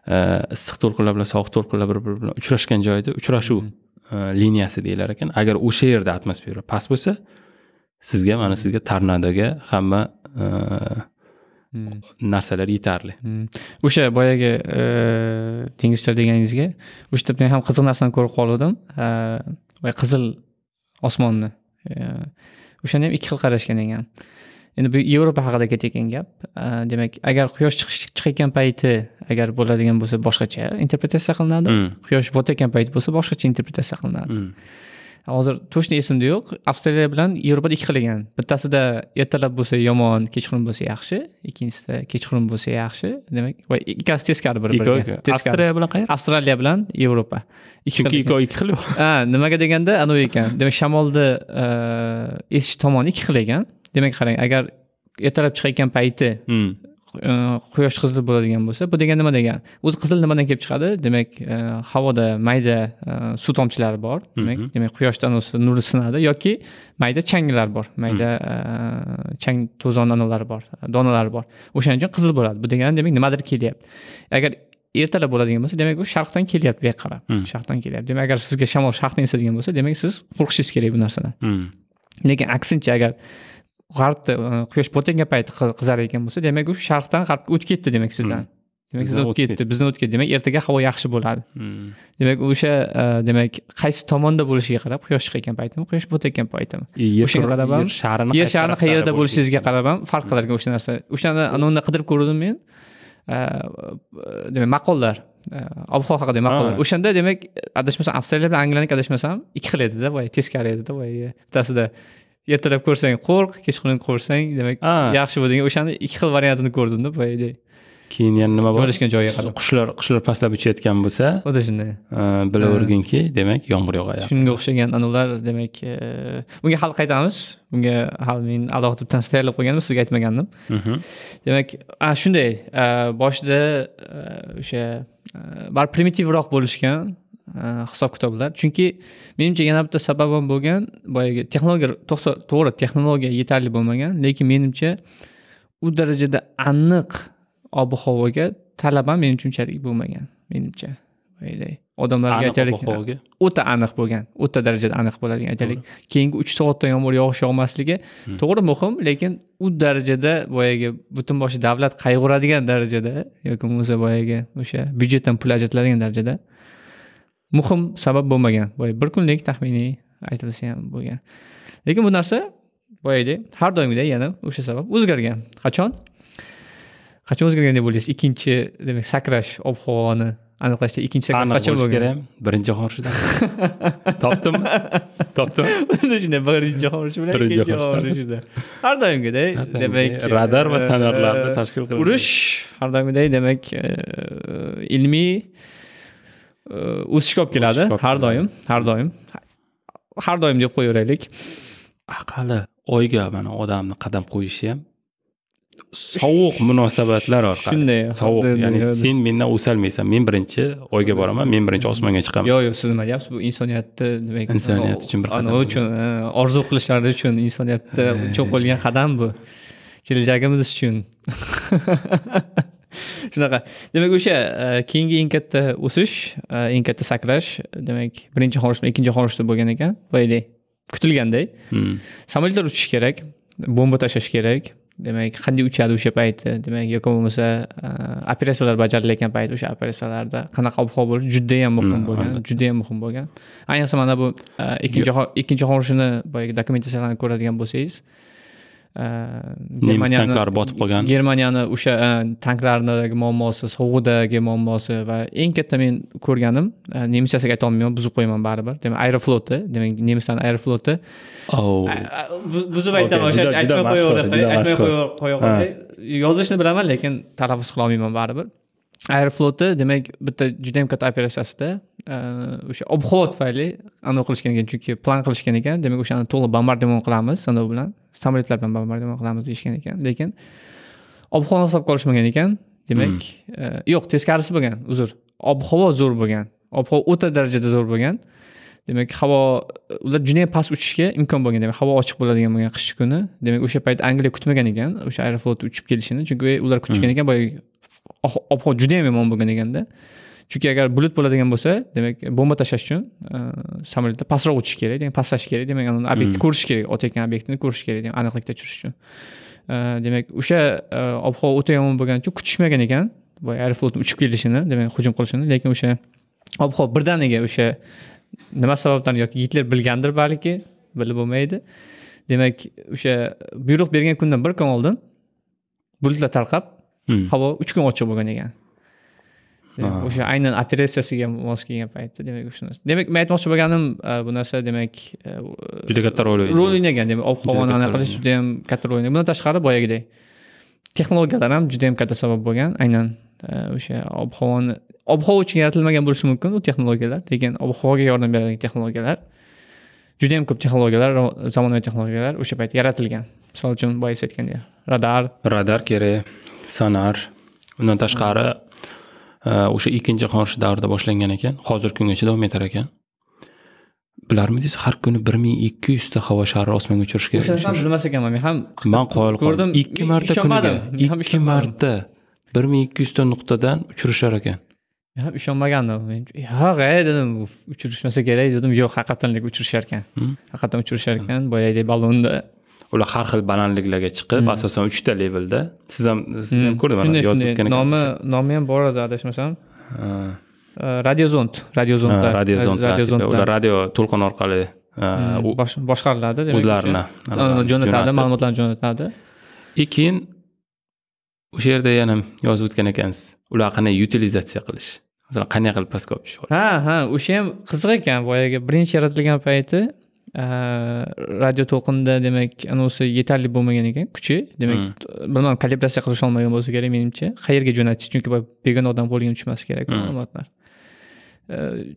e, issiq to'lqinlar bilan sovuq to'lqinlar bir biri bilan uchrashgan joyda uchrashuv e, liniyasi deyilar ekan. Agar o'sha yerda atmosfera past bo'lsa sizga mana sizga tornadoga hamma e, Mm, narsalar yetarli. Mm. o'sha boyagi e, dengizchilar deganingizga o'sha yerda men ham qiziq narsani ko'rib qoluvdim E, qizil osmonni. E, o'shani ham ikki xil qarashgan ekan. Endi bu yevropa haqida ketayotgan gap. E, demak agar quyosh chiqayotgan payti agar bo'ladigan bo'lsa boshqacha interpretatsiya qilinadi. Quyosh botayotgan payt bo'lsa boshqacha interpretatsiya qilinadi. Hozir точно esimda yo'q. Avstraliya bilan yevropada ikki xil ekan. Bittasida ertalab bo'lsa yomon kechqurun bo'lsa yaxshi. Ikkinchisida kechqurun bo'lsa yaxshi. Demak va ikkalasi teskari bir biriga avstriya bilan qayer avstraliya bilan yevropa. Chunki xil ikki xil ha nimaga deganda anavi ekan. Demak shamolni e, esish tomoni ikki xil ekan. Demak qarang agar ertalab chiqayotgan payti Mm, e, quyosh qizil bo'ladigan bo'lsa bu degani nima degani o'zi qizil nimadan kelib chiqadi? Demak e, havoda mayda e, suv tomchilari bor. Demak demak quyoshdan o'zi nuri sinadi yoki mayda changlar bor. Mayda e, chang to'zon analari bor donalari bor. O'shaning uchun qizil bo'ladi. Bu degani demak nimadir kelyapti. Agar ertalab bo'ladigan bo'lsa demak u sharqdan kelyapti bu yoqqa qarab sharqdan kelyapti. Demak agar sizga shamol sharqdan esadigan bo'lsa demak siz qo'rqishingiz kerak bu narsadan. Lekin aksincha agar g'arbda e, quyosh botayotgan payti qiz- qizarayotgan bo'lsa demak u sharqdan g'arbga o'tib ketdi demak sizdan. Demak Bizdan sizdan o'tib ketdi bizdan o'tib ketdi. Demak ertaga havo yaxshi bo'ladi. Hmm. demak o'sha e, demak qaysi tomonda bo'lishiga qarab quyosh chiqayotgan paytimi quyosh botayotgan paytimi? O'shaga shari- qarab ham yer sharini qayerda bo'lishingizga qarab ham farq qilar ekan o'sha narsa o'shani anavunda qidirib ko'rdim men. E, demak maqollar e, ob havo haqidagi maqollar. Ha. o'shanda demak adashmasam avstraliya bilan angliyani adashmasam ikki xil edida boya teskari edida boya bittasida ertalab ko'rsang qo'rq kechqurun ko'rsang demak yaxshi degan o'shani ikki xil variantini ko'rdimda boyagi keyin yana nima bor? Joylashgan joyiga qarab qushlar qushlar pastlab uchayotgan bo'lsa xuddi shunday. e, bilaverginki demak yomg'ir yog'ayapti. Shunga o'xshagan anavlar demak e, bunga hali qaytamiz. Bunga hali men alohida bittasi tayyorlab qo'ygandim sizga aytmagandim. Mhm. demak shunday a, boshida a, o'sha baribir primitivroq bo'lishgan hisob kitoblar chunki menimcha yana bitta sabab ham bo'lgan boyagi texnologiya to'g'ri texnologiya yetarli bo'lmagan. Lekin menimcha u darajada aniq ob havoga talab ham menimcha unchalik bo'lmagan menimcha. Boyagidek odamlarga aytaylik. o'ta aniq bo'lgan o'ta darajada aniq bo'ladigan aytaylik. Keyingi uch soatda yomg'ir yog'ish yog'masligi to'g'ri muhim lekin u darajada boyagi butun boshli davlat qayg'uradigan darajada yoki bo'lmasa boyagi o'sha byudjetdan pul ajratiladigan darajada muhim sabab bo'lmagan. Boya bir kunlik taxminiy aytilsa ham bo'lgan. Lekin bu narsa boyagidek har doimgidek yana o'sha sabab o'zgargan. Qachon? Qachon o'zgargan deb o'ylaysiz? Ikkinchi demak sakrash ob havoni aniqlashda ikkinchi sakrash qachon bo'lgan? kerak. Birinchi jahon urushida [laughs] topdimmi topdim shunday birinchi jahon urushi bilan ikkinchi jahon urushida har doimgidek demak radar va e, sonarlarni tashkil qilib- urush har doimgidek demak e, ilmiy e, o'sishga olib keladi. Har doim har doim. Har doim deb qo'yaveraylik. Aqali oyga mana odamni qadam qo'yishi ham sovuq munosabatlar orqali. Shunday, sovuq ya'ni sen mendan o'salmaysan. Men birinchi oyga boraman men birinchi osmonga chiqaman. Yo'q yo'q siz nima deyapsiz bu insoniyatni demak Insoniyat uchun bir qadam. uchun e, orzu qilishlari uchun insoniyatda cho'q qo'yilgan [laughs] qadam bu. Kelajagimiz uchun [laughs] [laughs] shunaqa. Demak o'sha e, keyingi eng katta o'sish e, eng katta sakrash demak birinchi jahon ikkinchi jahon urushida bo'lgan ekan. Boyagidek kutilganday. Hmm. samolyotlar uchishi kerak bomba tashlash kerak. Demak qanday uchadi o'sha payti demak yoki bo'lmasa e, operatsiyalar bajarilayotgan payt o'sha operatsiyalarda qanaqa ob havo bo'lishi judayam muhim Hmm, bo'lgan judayam muhim bo'lgan. Ayniqsa mana bu ikkinchi jahon ikkinchi jahon urushini boyagi dokumentatsiyalarni ko'radigan bo'lsangiz nemis tanklari botib qolgan germaniyani o'sha tanklaridagi muammosi sovuqdagi muammosi va eng katta men ko'rganim nemischasiga aytolmayman buzib qo'yaman baribir demak aerofloti demak nemislarni aerofloti Bu- buzib aytaman o'sha aytmay mashhur, qo'yaver juda aytmay yozishni bilaman lekin talaffuz qilolmayman baribir aerofloti demak bitta juda yam katta operatsiyasida o'sha ob havo tufayli anavi qilishgan ekan chunki plan qilishgan ekan demak o'shani to'liq bombardimon qilamiz anavi bilan samolyotlar bilan bombardimon qilamiz deyishgan ekan. Lekin ob havoni hisobga olishmagan ekan demak e, yo'q teskarisi bo'lgan uzr. Ob havo zo'r bo'lgan ob havo o'ta darajada zo'r bo'lgan. Demak havo ular juda yam past uchishga imkon bo'lgan demak havo ochiq bo'ladigan bo'lgan qish kuni. Demak o'sha payt angliya kutmagan ekan o'sha aeroflot uchib kelishini chunki ular kutishgan ekan boyagi ob havo juda yam yomon bo'lgan ekanda chunki agar bulut bo'ladigan bo'lsa demak bomba tashlash uchun e, samolyotda pastroq uchish kerak demak pastlash kerak demak uni obyektni ko'rish kerak otayotgan obyektni ko'rish kerak demak aniqlikda tushirish uchun E, demak o'sha e, ob havo o'ta yomon bo'lgani uchun kutishmagan ekan boya aeroflotni uchib kelishini demak hujum qilishini lekin o'sha ob havo birdaniga o'sha nima sababdan yoki gitler bilgandir balki bilib bo'lmaydi demak o'sha buyruq bergan kundan bir kun oldin bulutlar tarqab Hmm. havo uch kun ochiq bo'lgan ekan. O'sha aynan operatsiyasiga mos kelgan paytda demak o'sha narsa demak men aytmoqchi bo'lganim bu narsa demak juda katta rol o'ynaydi rol o'ynagan demak ob havoni anaqa qilish juda yam katta rol o'ynagan bundan tashqari boyagidek texnologiyalar ham juda yam katta sabab bo'lgan aynan o'sha ob havoni ob havo uchun yaratilmagan bo'lishi mumkin u texnologiyalar lekin ob havoga yordam beradigan texnologiyalar juda yam ko'p texnologiyalar zamonaviy texnologiyalar o'sha payt yaratilgan misol uchun boya siz aytgandek radar. Radar kerak sonar undan tashqari o'sha ikkinchi jahon urushi davrida boshlangan ekan. Hozirgi kungacha davom etar ekan. Bilarmidingiz har kuni bir ming ikki yuzta havo shari osmonga uchirish o'sha narsani kerak bilmas ekanman men. Ham man qoyil ko'rdim, qoldim ikki marta kuniga ham ikki marta bir ming ikki yuzta nuqtadan uchirishar ekan. Men ham ishonmagandim. Men yo'q e dedim uchirishmasa kerak dedim. Yo'q haqiqatdan uchirishar ekan Hmm. haqiqatdan uchirishar ekan boyagidek ballonni ular har xil balandliklarga chiqib asosan uchta levelda. Siz ham siz ham ko'rdim shunday shunday. nomi nomi ham bor edi adashmasam. Radiozontlar radiozontlar ular radio to'lqin orqali u- bosh- boshqariladi demak o'zlarini jo'natadi ma'lumotlarni jo'natadi. И keyin o'sha yerda yana yozib o'tgan ekansiz. Ular qanday utilizatsiya qilish? Masalan qanday qilib pastga olib tushib ha ha o'sha ham qiziq ekan boyagi birinchi yaratilgan payti radio to'lqinda demak anavisi yetarli bo'lmagan ekan kuchi demak bilmadim kalibratsiya qilish olmagan bo'lsa kerak menimcha qayerga jo'natish chunki begona odam qo'liga tushmasi kerak ma'lumotlar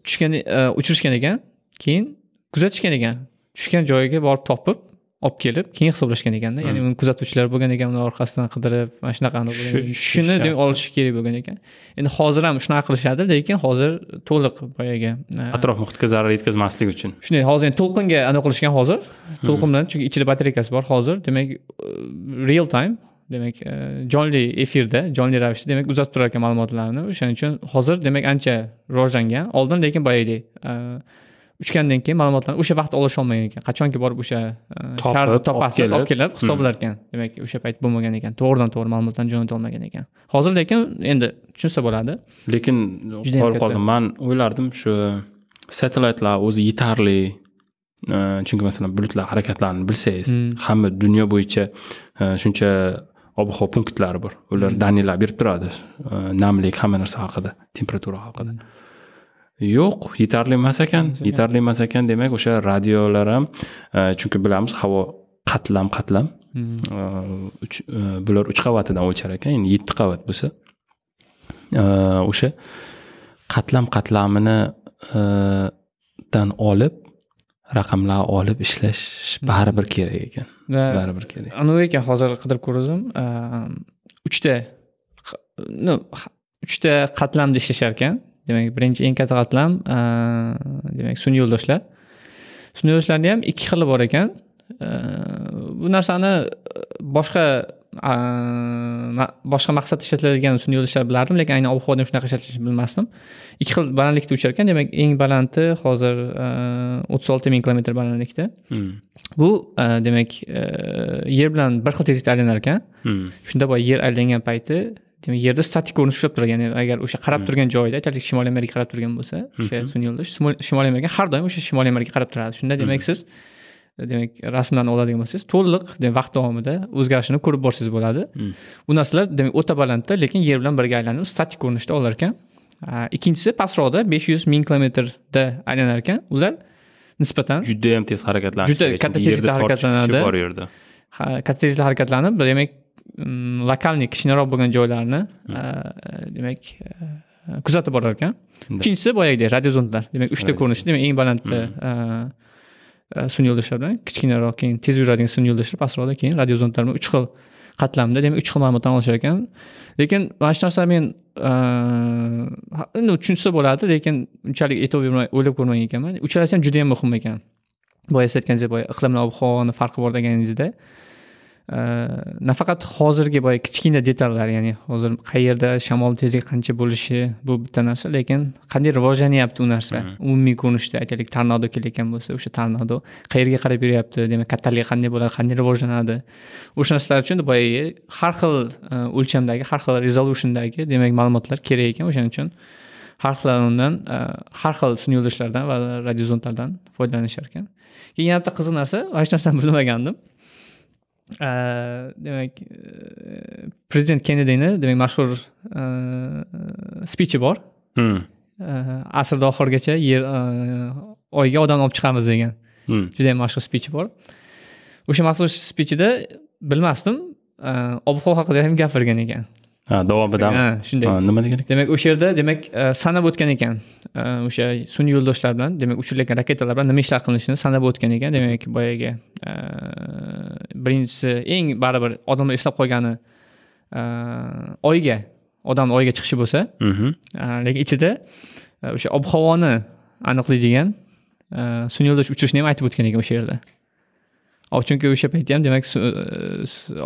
tushgan uchirishgan ekan keyin kuzatishgan ekan tushgan joyiga borib topib olib kelib keyin hisoblashgan ekanda ya'ni uni kuzatuvchilar bo'lgan ekan uni orqasidan qidirib mana shunaqani shuni olishi kerak bo'lgan ekan. Endi hozir ham shunaqa qilishadi lekin hozir to'liq boyagi e, atrof muhitga zarar yetkazmaslik uchun. shunday hozir endi to'lqinga anaqa qilishgan hozir. To'lqin bilan chunki ichida batareykasi bor hozir. Demak e, real time demak e, jonli efirda jonli ravishda demak uzatib turar ekan ma'lumotlarni. O'shaning uchun hozir demak ancha rivojlangan oldin lekin boyagidek uchgandan keyin ma'lumotlarni o'sha vaqtda olisholmagan ekan. Qachonki borib o'sha e, sharni topasiz olib kelib hisoblar ekan demak o'sha payt bo'lmagan ekan to'g'ridan to'g'ri ma'lumotlarni jo'nata olmagan ekan. Hozir lekin endi tushunsa bo'ladi. Lekin katta. qoldim man o'ylardim shu satellaytlar o'zi yetarli e, chunki masalan bulutlar harakatlarini bilsangiz Hmm. hamma dunyo bo'yicha e, shuncha ob havo punktlari bor. Ular daniylar berib turadi namlik hamma narsa haqida temperatura haqida yo'q yetarli emas ekan. Yetarli emas ekan. Demak o'sha radiolar ham e, chunki bilamiz havo qatlam qatlam. Hmm. e, e, bular uch qavatidan o'lchar ekan endi yetti qavat bo'lsa. O'sha qatlam qatlamini dan olib raqamlar olib ishlash baribir kerak ekan. Baribir kerak anavi ekan hozir qidirib ko'rdim uchta uchta qatlamda ishlashar ekan demak birinchi eng katta qatlam demak sun'iy yo'ldoshlar. Sun'iy yo'ldoshlarni ham ikki xili bor ekan. Bu narsani boshqa boshqa maqsadda ishlatiladigan sun'iy yo'ldoshlar bilardim lekin aynan ob havoda shunaqa ishlatishni bilmasdim. Ikki xil balandlikda uchar ekan demak eng balandi hozir o'ttiz olti ming kilometr balandlikda. Hmm. bu demak a, yer bilan bir xil tezlikda aylanar ekan. Hmm. shunda boy yer aylangan payti demak yerda statik ko'rinish ushlab turadi. Ya'ni agar o'sha qarab turgan joyida aytaylik shimoliy amerika qarab turgan bo'lsa o'sha sun'iy yo'ldosh Shimol- shimoliy amerika har doim o'sha shimoliy amerika qarab turadi. Shunda demak siz demak rasmlarni oladigan bo'lsangiz to'liq vaqt davomida o'zgarishini ko'rib borsangiz bo'ladi. Bu narsalar demak o'ta balandda lekin yer bilan birga aylanib statik ko'rinishda olar ekan ikkinchisi pastroqda besh yuz ming kilometrda aylanar ekan ular nisbatan judayam tez harakatlanish Juda katta tezlikda harakatlanadi. bor yerda. Katta tezlikda harakatlanib demak lokalniy kichkinaroq bo'lgan joylarni demak kuzatib borar ekan uchinchisi boyagidek radiozontlar demak uchta ko'rinishda demak eng balandda sun'iy yo'ldoshlar bilan kichkinaroq keyin tez yuradigan sun'iy yo'ldoshlar pastroqda keyin radiozontlar bilan uch xil qatlamda demak uch xil ma'lumotlarni olishar ekan lekin mana shu narsa men endi tushunsa bo'ladi lekin unchalik e'tibor bermay o'ylab ko'rmagan ekanman uchalasi ham juda yam muhim ekan boya siz aytganingizdek boya iqlim bilan ob havoni farqi bor deganingizda nafaqat hozirgi boya kichkina detallar ya'ni hozir qayerda shamol tezligi qancha bo'lishi bu bitta narsa lekin qanday rivojlanyapti u narsa umumiy ko'rinishda aytaylik tornado kelayotgan bo'lsa o'sha tornado qayerga qarab yuryapti demak kattaligi qanday bo'ladi qanday rivojlanadi o'sha narsalar uchun boyagi har xil o'lchamdagi har xil resolutiondagi demak ma'lumotlar kerak ekan o'shaning uchun har xil undan har xil sun'iy yo'ldoshlardan va radiozontlardan foydalanishar ekan keyin yana bitta qiziq narsa shu narsani bilmagandim demak e, prezident kennedini demak mashhur e, spichi bor. E, asrni oxirigacha yer oyga odam olib chiqamiz degan Hmm. judayam mashhur spichi bor o'sha mashhur spichida bilmasdim ob havo haqida ham gapirgan ekan ha davomidami Ha, shunday. Nima degan ekan? Demak o'sha yerda demak e, sanab o'tgan ekan E, o'sha sun'iy yo'ldoshlar bilan demak uchirilgan raketalar bilan nima ishlar qilinishini sanab o'tgan ekan. Demak boyagi e, birinchisi eng baribir odamlar eslab qolgani oyga odamni oyga chiqishi bo'lsa Mhm. lekin ichida o'sha ob havoni aniqlaydigan sun'iy yo'ldosh uchirishni ham aytib o'tgan ekan o'sha yerda. Chunki o'sha paytda ham demak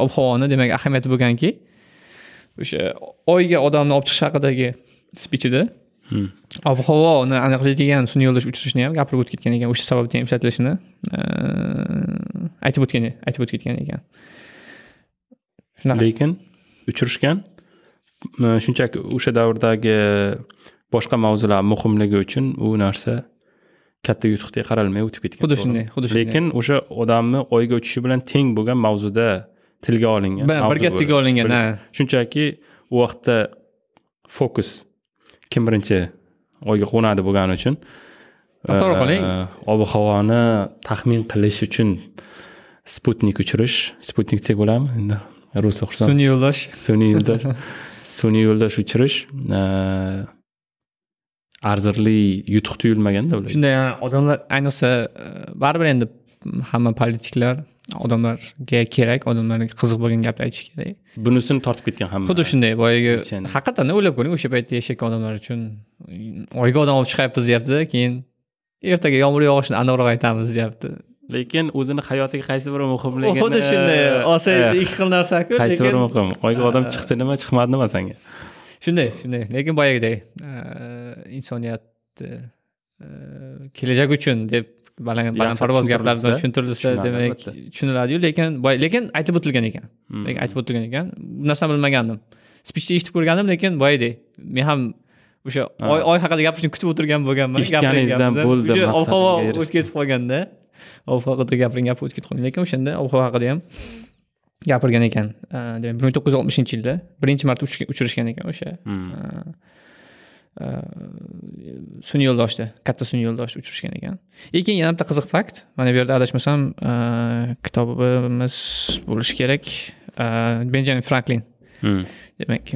ob havoni demak ahamiyati bo'lganki o'sha oyga odamni olib chiqish haqidagi spichida Hmm. ob havoni aniqlaydigan sun'iy yo'ldosh uchirishni ham gapirib o'tib ketgan ekan o'sha sababdan ham ishlatilishini aytib o'tgan aytib o'tib ketgan ekan. Shunaqa. Lekin uchirishgan shunchaki o'sha davrdagi boshqa mavzular muhimligi uchun u narsa katta yutuqdek qaralmay o'tib ketgan xuddi shunday xuddi shunday. Lekin o'sha odamni oyga uchishi bilan teng bo'lgan mavzuda tilga olingan birga tilga olingan ha shunchaki u vaqtda fokus. Kim birinchi oyga qo'nadi bo'lgani uchun Tasavvur qiling. eh, ob havoni taxmin qilish uchun sputnik uchirish sputnik desak bo'ladimi endi ruslar xursand sun'iy yo'ldosh sun'iy yo'ldosh sun'iy yo'ldosh uchirish eh, arzirli yutuq tuyulmaganda ular shunday odamlar ayniqsa e, baribir endi hamma politiklar odamlarga kerak odamlarga qiziq bo'lgan gapni aytish kerak. Bunisini tortib ketgan hamma xuddi shunday boyagi haqiqatdan o'ylab ko'ring o'sha paytda yashayotgan odamlar uchun oyga odam olib chiqyapmiz deyapti keyin ertaga yomg'ir yog'ishini aniqroq aytamiz deyapti. Lekin o'zini hayotiga qaysi biri muhimligini xuddi shunday olsangiz eh, ikki xil narsaku qaysi biri muhim? Oyga odam chiqdi nima chiqmadi nima sanga shunday shunday. Lekin boyagidek insoniyat kelajak uchun deb baland balandparvoz gaplar bilan tushuntirilsa, demak tushuniladiyu lekin boy lekin aytib o'tilgan ekan. Hmm. lekin aytib o'tilgan ekan. Bu narsani bilmagandim. Spichda eshitib ko'rgandim lekin boyagidek men ham o'sha Ha. oy oy haqida gapirishni kutib o'tirgan bo'lganman Eshitganingizdan bo'ldi, ob havo o'tib ketib qolganda ob havo haqida gapiring gapni o'tib ketib qolgan lekin o'shanda ob havo haqida ham gapirgan ekan. Demak bir ming to'qqiz yuz oltmishinchi yilda birinchi marta uch- uchirishgan ekan o'sha Hmm. Sun'iy yo'ldoshni katta sun'iy yo'ldoshni uchirishgan ekan. И keyin yana bitta qiziq fakt. Mana bu yerda adashmasam eh, kitobimiz bo'lishi kerak. Eh, benjamin franklin. Hmm. demak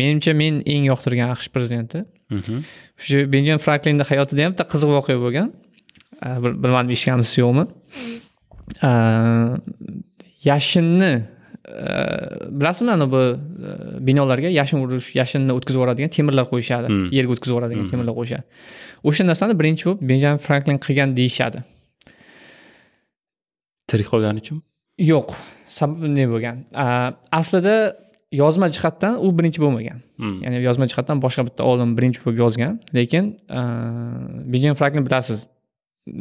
menimcha men eng yoqtirgan aqsh prezidenti. Mhm. shu benjamin franklinni hayotida ham bitta qiziq voqea bo'lgan. Bil- bilmadim eshitganmisiz yo'qmi? Eh, yashinni bilasizmi ana bu eh, binolarga yashin urish yashinni o'tkazib yuboradigan temirlar qo'yishadi Hmm. yerga o'tkazib yuboradigan temirlar qo'yishadi o'sha narsani birinchi bo'lib benjamin franklin qilgan deyishadi tirik qolgani uchun yo'q bunday bo'lgan aslida yozma jihatdan u birinchi bo'lmagan Hmm. ya'ni yozma jihatdan boshqa bitta olim birinchi bo'lib yozgan lekin benjamin franklin bilasiz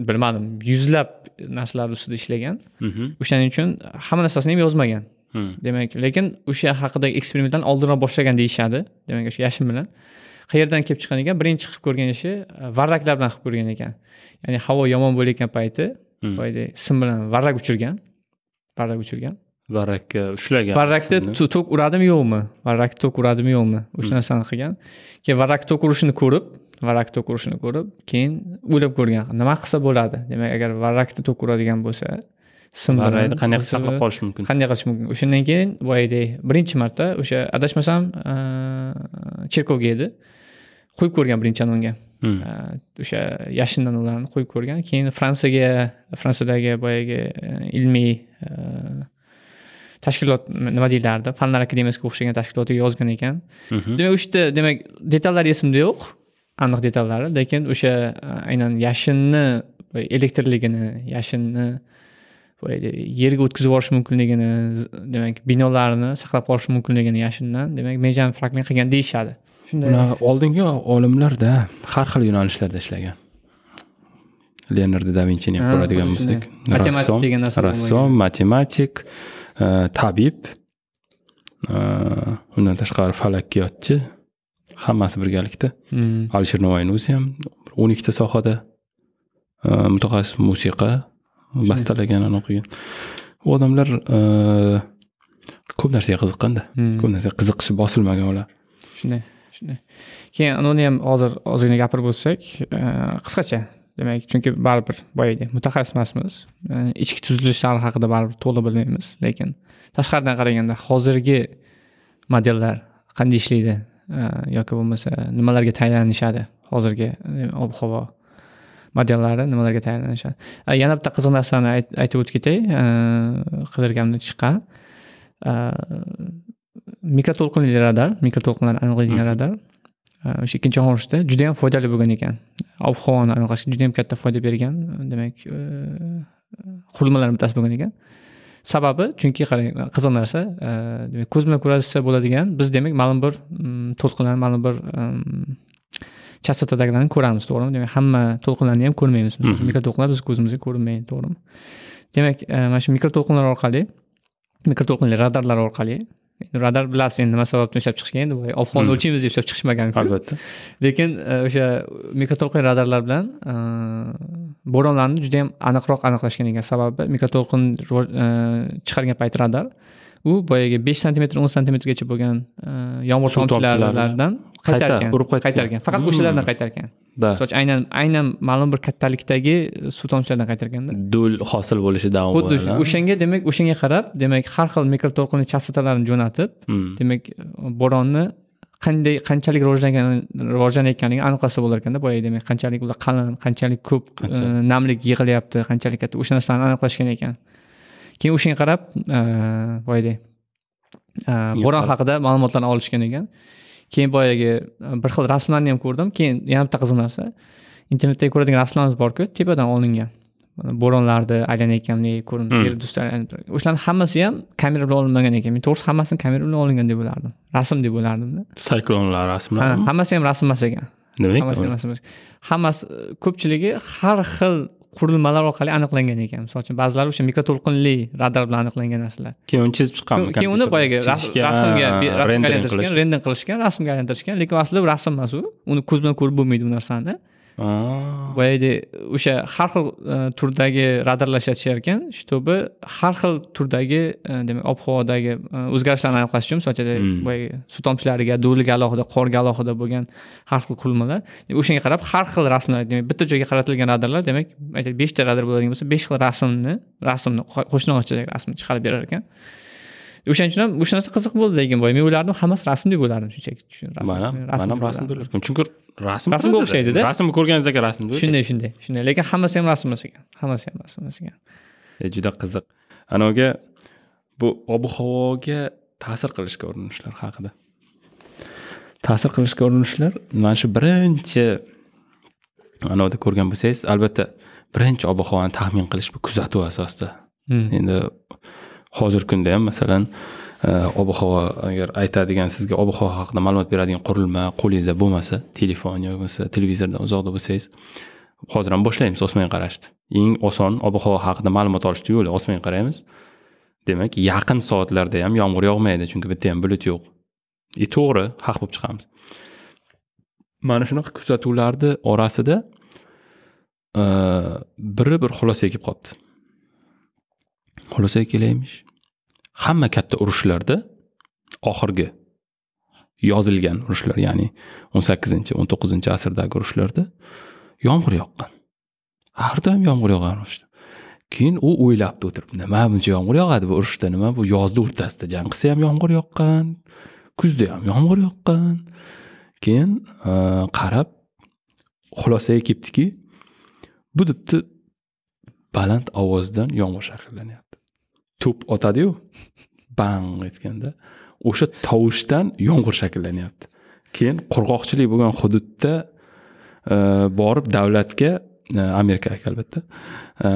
bilmadim yuzlab narsalar ustida ishlagan Mhm. o'shaning uchun hamma narsasini ham yozmagan Hmm. Demak lekin o'sha haqidagi eksperimentlarni oldinroq boshlagan deyishadi. Demak o'sha yashin bilan. Qayerdan kelib chiqqan ekan? Birinchi qilib ko'rgan ishi e, varraklar bilan qilib ko'rgan ekan. Ya'ni havo yomon bo'layotgan payti Hmm. boyagidek sim bilan varrak uchirgan. Varrak uchirgan. Varrakka ushlagan varrakda tok uradimi yo'qmi? Varrak tok uradimi yo'qmi? O'sha narsani qilgan. Keyin varrak tok urishini ko'rib varrak tok urishini ko'rib keyin o'ylab ko'rgan. Nima qilsa bo'ladi? Demak agar varrakda tok uradigan bo'lsa sim qanday qilib saqlab qolish mumkin? qanday qilish mumkin? O'shandan keyin boyagidek birinchi marta o'sha adashmasam cherkovga edi. Qo'yib ko'rgan birinchi anonga. Hmm. O'sha yashindan ularni qo'yib ko'rgan. Keyin fransiyaga fransiyadagi boyagi ilmiy tashkilot nima deyilardi fanlar akademiyasiga o'xshagan tashkilotga yozgan ekan. Mhm. demak o'sha yerda demak detallari esimda yo'q. Aniq detallari lekin o'sha aynan yashinni elektrligini yashinni yerga o'tkazib yuborish mumkinligini demak binolarni saqlab qolish mumkinligini yashindan demak benjamin franklin qilgan deyishadi. Shunday oldingi olimlarda har xil yo'nalishlarda ishlagan. Leonardo da vinchini ham Ha, ko'radigan bo'lsak rassom degan narsa rassom matematik e, tabib e, undan tashqari falakkiyotchi hammasi birgalikda. Hmm. alisher navoiyni o'zi ham bir o'n ikkita sohada e, mutaxassis musiqa bastalagan anaqa qilgan u odamlar e, ko'p narsaga qiziqqanda Hmm. ko'p narsaga qiziqishi bosilmagan ular. Shunday shunday. Keyin uni ham hozir ozgina gapirib o'tsak e, qisqacha demak chunki baribir boyagi mutaxassis emasmiz E, ichki tuzilishlari haqida baribir to'liq bilmaymiz lekin tashqaridan qaraganda hozirgi modellar qanday ishlaydi yoki bo'lmasa nimalarga tayyorlanishadi hozirgi ob havo modellari nimalarga tayyorlanishadi. E, yana bitta qiziq narsani ayt- aytib o'tib ketay e, qidirganimdan chiqqan. E, mikroto'lqinli radar mikroto'lqinlarni aniqlaydigan radar. E, o'sha ikkinchi jahon urushida juda yam foydali bo'lgan ekan. Ob havoni aniqlashga juda yam katta foyda bergan demak qurilmalardan bittasi bo'lgan ekan. Sababi chunki qarang qiziq narsa demak ko'z bilan ko'rsa bo'ladigan biz demak ma'lum bir mm, to'lqinlar ma'lum bir chastotadagilarni ko'ramiz to'g'rimi? Demak hamma to'lqinlarni ham ko'rmaymiz. Misol uchun mikroto'lqinlar biz ko'zimizga ko'rinmaydi to'g'rimi? Demak e, mana shu mikroto'lqinlar orqali mikroto'lqinli radarlar orqali radar bilasiz endi nima sababdan ishlab chiqishgan endi ob havoni o'lchaymiz deb ishlab chiqishmaganku albatta. Lekin e, o'sha mikroto'lqin radarlar bilan e, bo'ronlarni juda yam aniqroq aniqlashgan ekan. Sababi mikroto'lqin chiqargan payt radar u boyagi besh santimetr o'n santimetrgacha bo'lgan yomg'ir tomchilaridan qaytargan. urib qaytargan. Faqat o'shalardan qaytargan. Uchun aynan aynan ma'lum bir kattalikdagi suv tomchilaridan qaytarganda. Do'l hosil bo'lishi davom xuddi o'shanga demak o'shanga qarab demak har xil mikroto'lqinli chastotalarini jo'natib Hmm. demak bo'ronni qanday qanchalik rivojlangan rivojlanayotganligini aniqlasa bo'lar ekanda. Boyagi demak qanchalik ular qalin qanchalik ko'p e, namlik yig'ilyapti qanchalik katta o'sha narsalarni aniqlashgan ekan keyin o'shanga qarab e, boyagidek e, bo'ron haqida ma'lumotlarni olishgan ekan. Keyin boyagi e, bir xil rasmlarni ham ko'rdim. Keyin yana bitta qiziq narsa internetdagi ko'radigan rasmlarimiz borku tepadan olingan. Bo'ronlarni aylanayotgandek ko'rinib Hmm. yer turgan. o'shalarni hammasi ham kamera bilan olinmagan ekan. Men to'g'risi hammasini kamera bilan olingan deb o'ylardim. Rasm deb o'ylardimda siklonlar ha, rasmlar hammasi ham rasm emas ekan. Demak hammasi ham rasm emas hammasi ko'pchiligi har xil qurilmalar orqali aniqlangan ekan. Misol uchun ba'zilari o'sha mikroto'lqinli radar bilan aniqlangan narsalar. Keyin uni chizib chiqqanmi keyin uni boyagi rasmga rasmga aylantirishgan render qilishgan rasmga aylantirishgan lekin aslida rasm emas u. Uni ko'z bilan ko'rib bo'lmaydi u narsani boyagi o'sha har xil e, turdagi radarlar ishlatishar ekan чтобы har xil turdagi e, demak ob havodagi e, o'zgarishlarni aniqlash uchun misol uchun Hmm. boyagi suv tomchilariga do'liga alohida qorga alohida bo'lgan har xil qurilmalar. O'shanga qarab har xil rasmlar demak bitta joyga qaratilgan radarlar demak aytaylik beshta radar bo'ladigan bo'lsa besh xil rasmni rasmni qo- qo'shni rasmni chiqarib berar ekan o'shaning uchun ham o'sha narsa qiziq bo'ldi lekin boya men o'ylardim hammasi rasm deb o'ylardim shunchaki mana rasm mana ham deb rasm o'ylardim. bo'lar ekan chunki rasm Rasmga o'xshaydi-da. rasmni ko'rganingizdagi rasm shunday shunday shunday. Lekin hammasi ham rasm emas ekan. Hammasi ham rasm emas ekan. E, juda qiziq. Anaviga bu ob havoga ta'sir qilishga urinishlar haqida. Ta'sir qilishga urinishlar mana shu birinchi anavida ko'rgan bo'lsangiz albatta birinchi ob havoni taxmin qilish bu kuzatuv asosida. Hmm. endi hozirgi kunda ham masalan e, ob havo agar aytadigan sizga ob havo haqida ma'lumot beradigan qurilma qo'lingizda bo'lmasa telefon yo bo'lmasa televizordan uzoqda bo'lsangiz hozir ham boshlaymiz osmonga qarashni eng oson ob havo haqida ma'lumot olishni yo'li osmonga qaraymiz. Demak yaqin soatlarda ham yomg'ir yog'maydi chunki bitta ham bulut yo'q. И to'g'ri haq bo'lib chiqamiz. Mana shunaqa kuzatuvlarni orasida e, biri bir xulosaga kelib qolibdi. Xulosaga kelaymish. Hamma katta urushlarda oxirgi yozilgan urushlar ya'ni o'n sakkizinchi o'n to'qqizinchi asrdagi urushlarda yomg'ir yoqqan. Har doim yomg'ir yog'armish keyin u o'ylabdi o'tirib nima buncha yomg'ir yog'adi bu urushda? Nima bu yozni o'rtasida jang qilsa ham yomg'ir yoqqan kuzda ham yomg'ir yoqqan. Keyin e, qarab xulosaga kelibdiki bu debdi baland ovozdan yomg'ir shakllanyapti to'p otadiyu? Bang! etganda o'sha tovushdan yomg'ir shakllanyapti. Keyin qurg'oqchilik bo'lgan hududda e, borib davlatga e, amerikaga albatta e,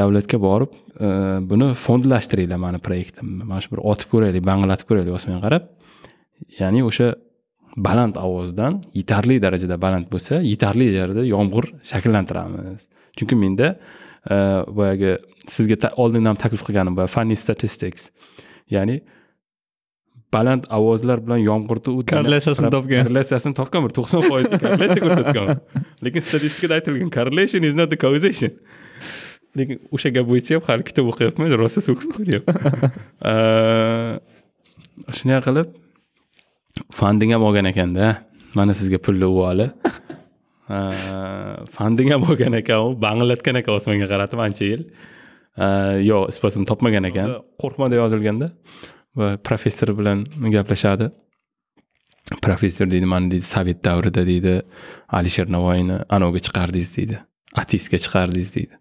davlatga borib e, buni fondlashtiringlar mani proyektimni mana shu bir otib ko'raylik banglatib ko'raylik osmonga qarab. Ya'ni o'sha baland ovozdan yetarli darajada baland bo'lsa yetarli darajada yomg'ir shakllantiramiz. Chunki menda boyagi sizga ta- oldin ham taklif qilganim boya funny statistics. Ya'ni baland ovozlar bilan yomg'irni u Korrelyatsiyasini topgan. korrelyatsiyasini topgan bir to'qson foiz korrelyatsiya ko'rsatgan. Lekin statistikada aytilgan correlation is not the causation. Lekin o'sha gap bo'yicha ham hali kitob o'qiyapman rosa so'kib ko'ryapman shunday qilib fanding ham olgan ekanda. Mana sizga pulni u olib fanding ham olgan ekan u banglatgan ekan osmonga qaratib ancha yil yo isbotini topmagan ekan qo'rqma deb yozilganda va professor bilan gaplashadi professor deydi mana deydi sovet davrida deydi alisher navoiyni anovga chiqardingiz deydi ateistga chiqardingiz deydi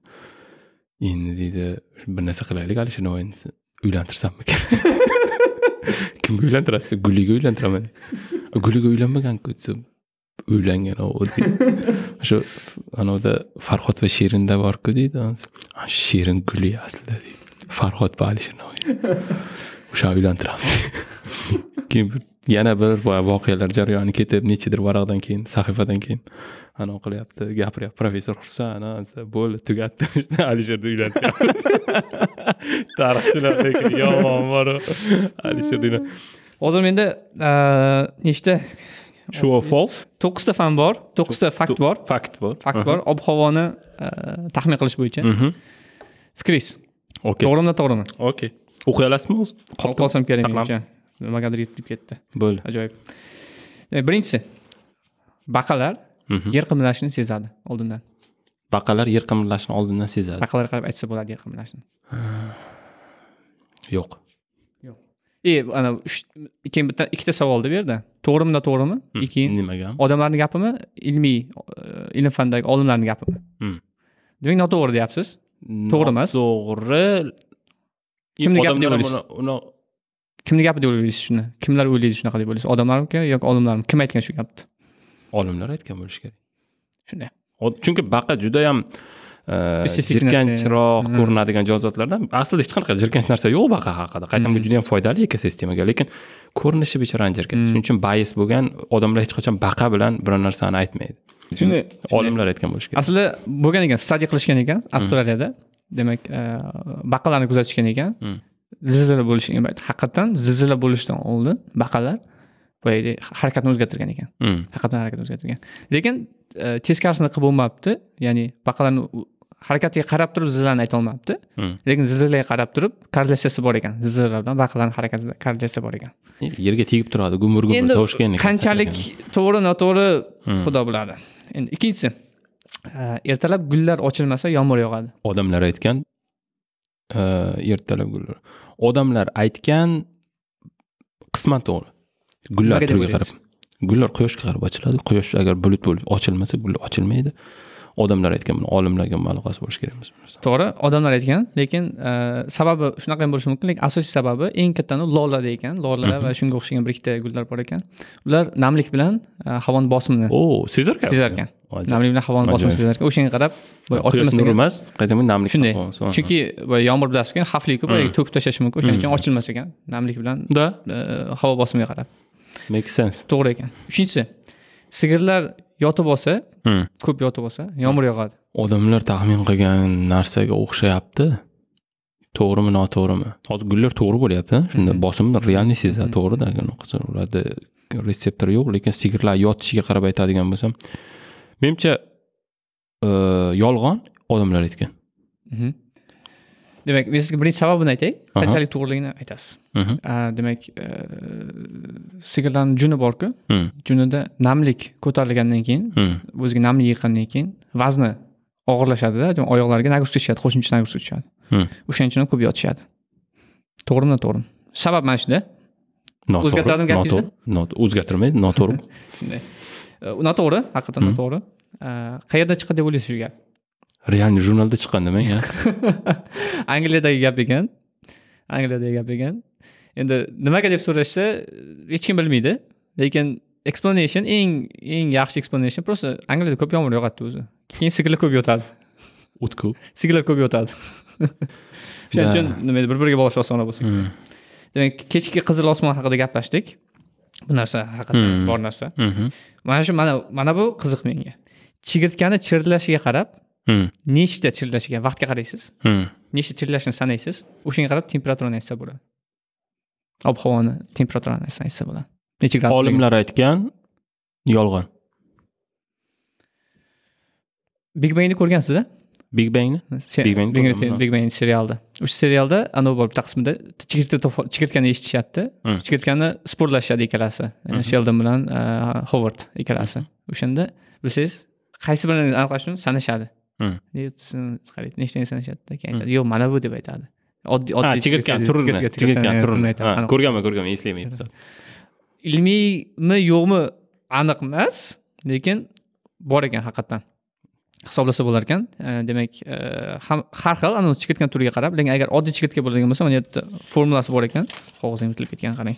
endi deydi bir narsa qilaylik alisher navoiyni uylantirsammikan kimga uylantirasiz guliga uylantiraman guliga uylanmaganku desam uylangan deydi. [laughs] O'sha anavda farhod va shirinda borku deydi. "Ha, shirin guli aslida deydi. Farhod va alisher navoiy. O'sha uylantiramiz. [laughs] Keyin yana bir voqealar jarayoni ketib nechadir varaqdan keyin sahifadan keyin anavi qilyapti gapiryapti. Professor xursand bo'ldi tugatdi. [laughs] Alisherni uylantiryapti tarixchilar yomon boru. Alisherni uylan- hozir menda nechta true or false? To'qqizta fan bor to'qqizta fakt bor fakt bor fakt bor ob havoni taxmin qilish bo'yicha fikringiz okey to'g'rimi to'g'rimi okey o'qiy olasizmi o'zi qolib qolsam kerak menimcha nimagadir yetib ketdi bo'ldi ajoyib birinchisi baqalar yer qimirlashini sezadi oldindan baqalar yer qimirlashini oldindan sezadi baqalarga qarab aytsa bo'ladi yer qimirlashini yo'q e ana keyin bitta ikkita savolda bu yerda to'g'rimi? Noto'g'rimi Hmm. keyin nimaga? Odamlarni gapimi? Ilmiy e, ilm fandagi olimlarni gapimi? Hmm. demak noto'g'ri deyapsiz. To'g'ri emas. to'g'ri Kimni gapi deb o'ylaysiz? kimni gapi deb o'ylaysiz shuni? Kimlar o'ylaydi shunaqa deb o'ylaysiz? Odamlarmiki yoki olimlarmi? Kim aytgan shu gapni? Olimlar aytgan bo'lishi kerak. Shunday. Chunki baqa judayam jirkanchroq ko'rinadigan jonzotlardan aslida hech qanaqa jirkanch narsa yo'q baqa haqida qaytamga Hmm. judayam foydali ekosistemaga lekin ko'rinishi bechorani jirkanch Hmm. shuning uchun bayis bo'lgan odamlar hech qachon baqa bilan biror narsani aytmaydi shunday olimlar aytgan bo'lishi kerak aslida bo'lgan ekan stadiya qilishgan ekan avstraliyada demak e, baqalarni kuzatishgan ekan Hmm. zilzila bo'lishi haqiqatdan zilzila bo'lishidan oldin baqalar boyagi harakatni o'zgartirgan ekan Hmm. haqiqatdan harakatni o'zgartirgan lekin e, teskarisini qilib bo'lmabdi ya'ni baqalarni harakatiga qarab turib zilzilani aytolmabdi Hmm. lekin zilzilaga qarab turib korrelyatsiyasi bor ekan zilzilalar bilan baqalarni harakatida korrelyatsiya bor ekan yerga tegib turadi gumur gumur endi tovush ekan. qanchalik to'g'ri noto'g'ri xudo biladi endi ikkinchisi ertalab gullar ochilmasa yomg'ir yog'adi. Odamlar aytgan e, ertalab gullar. Odamlar aytgan qisman to'g'ri. Gullar turiga qarab? Gullar quyoshga qarab ochiladi quyosh agar bulut bo'lib ochilmasa gullar ochilmaydi odamlar aytgan buni olimlarga aloqasi bo'lishi kerak emas bu narsa. to'g'ri odamlar aytgan lekin e, sababi shunaqa ham bo'lishi mumkin lekin asosiy sababi eng kattani lolada ekan lola Mhm. va shunga o'xshagan bir ikkita gullar bor ekan ular namlik bilan e, havoni bosimini o sezar ekan sezar ekan Ajoyib. namlik bilan havoni bosimini Ajoyib. sezar ekan o'shanga qarab quyosh nuri emas qaytadan namlik shunday chunki yomg'ir bilasizku xavfliku boya Mhm. to'kib tashlashi mumkin o'shaning uchun Mhm. ochilmas ekan namlik bilan e, havo bosimiga qarab make sense to'g'ri ekan uchinchisi sigirlar yotib olsa Hmm. ko'p yotib olsa yomg'ir yog'adi odamlar taxmin qilgan narsaga o'xshayapti to'g'rimi noto'g'rimi hozir gullar to'g'ri bo'lyapti shunda Mhm. bosimni realniy sezadi Mhm. to'g'rida ularda retseptor yo'q lekin sigirlar yotishiga qarab aytadigan bo'lsam menimcha e, yolg'on odamlar aytgan Mhm. Demak sizga birinchi sababini aytay qanchalik to'g'riligini aytasiz. Mhm. A, demak e, sigirlarni juni borku. Hmm. junida namlik ko'tarilgandan keyin Hmm. o'ziga namlik yiqqandan keyin vazni og'irlashadida oyoqlariga nagruska tushadi qo'shimcha nagruska tushadi o'shaning uchun ko'p yotishadi. To'g'rimi noto'g'rimi sabab mana Noto'g'ri, O'zgartiradimi gapingizni? o'zgartirmaydi noto'g'ri. [laughs] Shunday. E, noto'g'ri haqiqatdan noto'g'ri. A, qayerda chiqadi deb o'ylaysiz shu gap realniy jurnalda chiqqan demang [laughs] angliyadagi gap ekan. Angliyadagi gap ekan. Endi nimaga deb so'rashsa hech kim bilmaydi. Lekin explanation eng eng yaxshi explanation просто angliyada ko'p yomg'ir yog'adida o'zi. Keyin sigirlar ko'p yotadi. O'tku [laughs] sigirlar ko'p yotadi. [laughs] O'shaning uchun nima bir biriga bog'lash osonroq bo'lsin. Hmm. demak kechki qizil osmon haqida gaplashdik. Bu narsa haqiqatdan Hmm. bor narsa. Mhm. mana shu mana mana bu qiziq menga. Chigirtkani chirilashiga qarab. Nechta chirilashiga vaqtga qaraysiz Hmm. nechta chirillashini sanaysiz o'shanga qarab temperaturani aytsa bo'ladi ob havoni temperaturani aytsa bo'ladi necha gradus olimlar aytgan yolg'on big bangni ko'rgansiz a big bangni Big Bang Big Bang- serialda o'sha serialda anavi bor bitta qismida chigirtka chigirtkani eshitishyapti Hmm. chigirtkani sportlashishadi ikkalasi sheldon bilan hovard ikkalasi o'shanda bilsangiz qaysi birini aniqlash uchun sanashadi Qaraydi nechtani sanashadida keyin aytadi yo'q mana bu deb aytadi oddiy oddiy chigirtkani turini chigirtka- chigirtkani chigirtkani turini aytadi. Ko'rganman ko'rganman eslayman ilmiymi yo'qmi aniq emas lekin bor ekan haqiqatdan hisoblasa bo'lar ekan demak ham- har xil anavi chigirtkani turiga qarab lekin agar oddiy chigirtka bo'ladigan bo'lsa mana bu yerda formulasi bor ekan qog'ozim bitilib ketgan qarang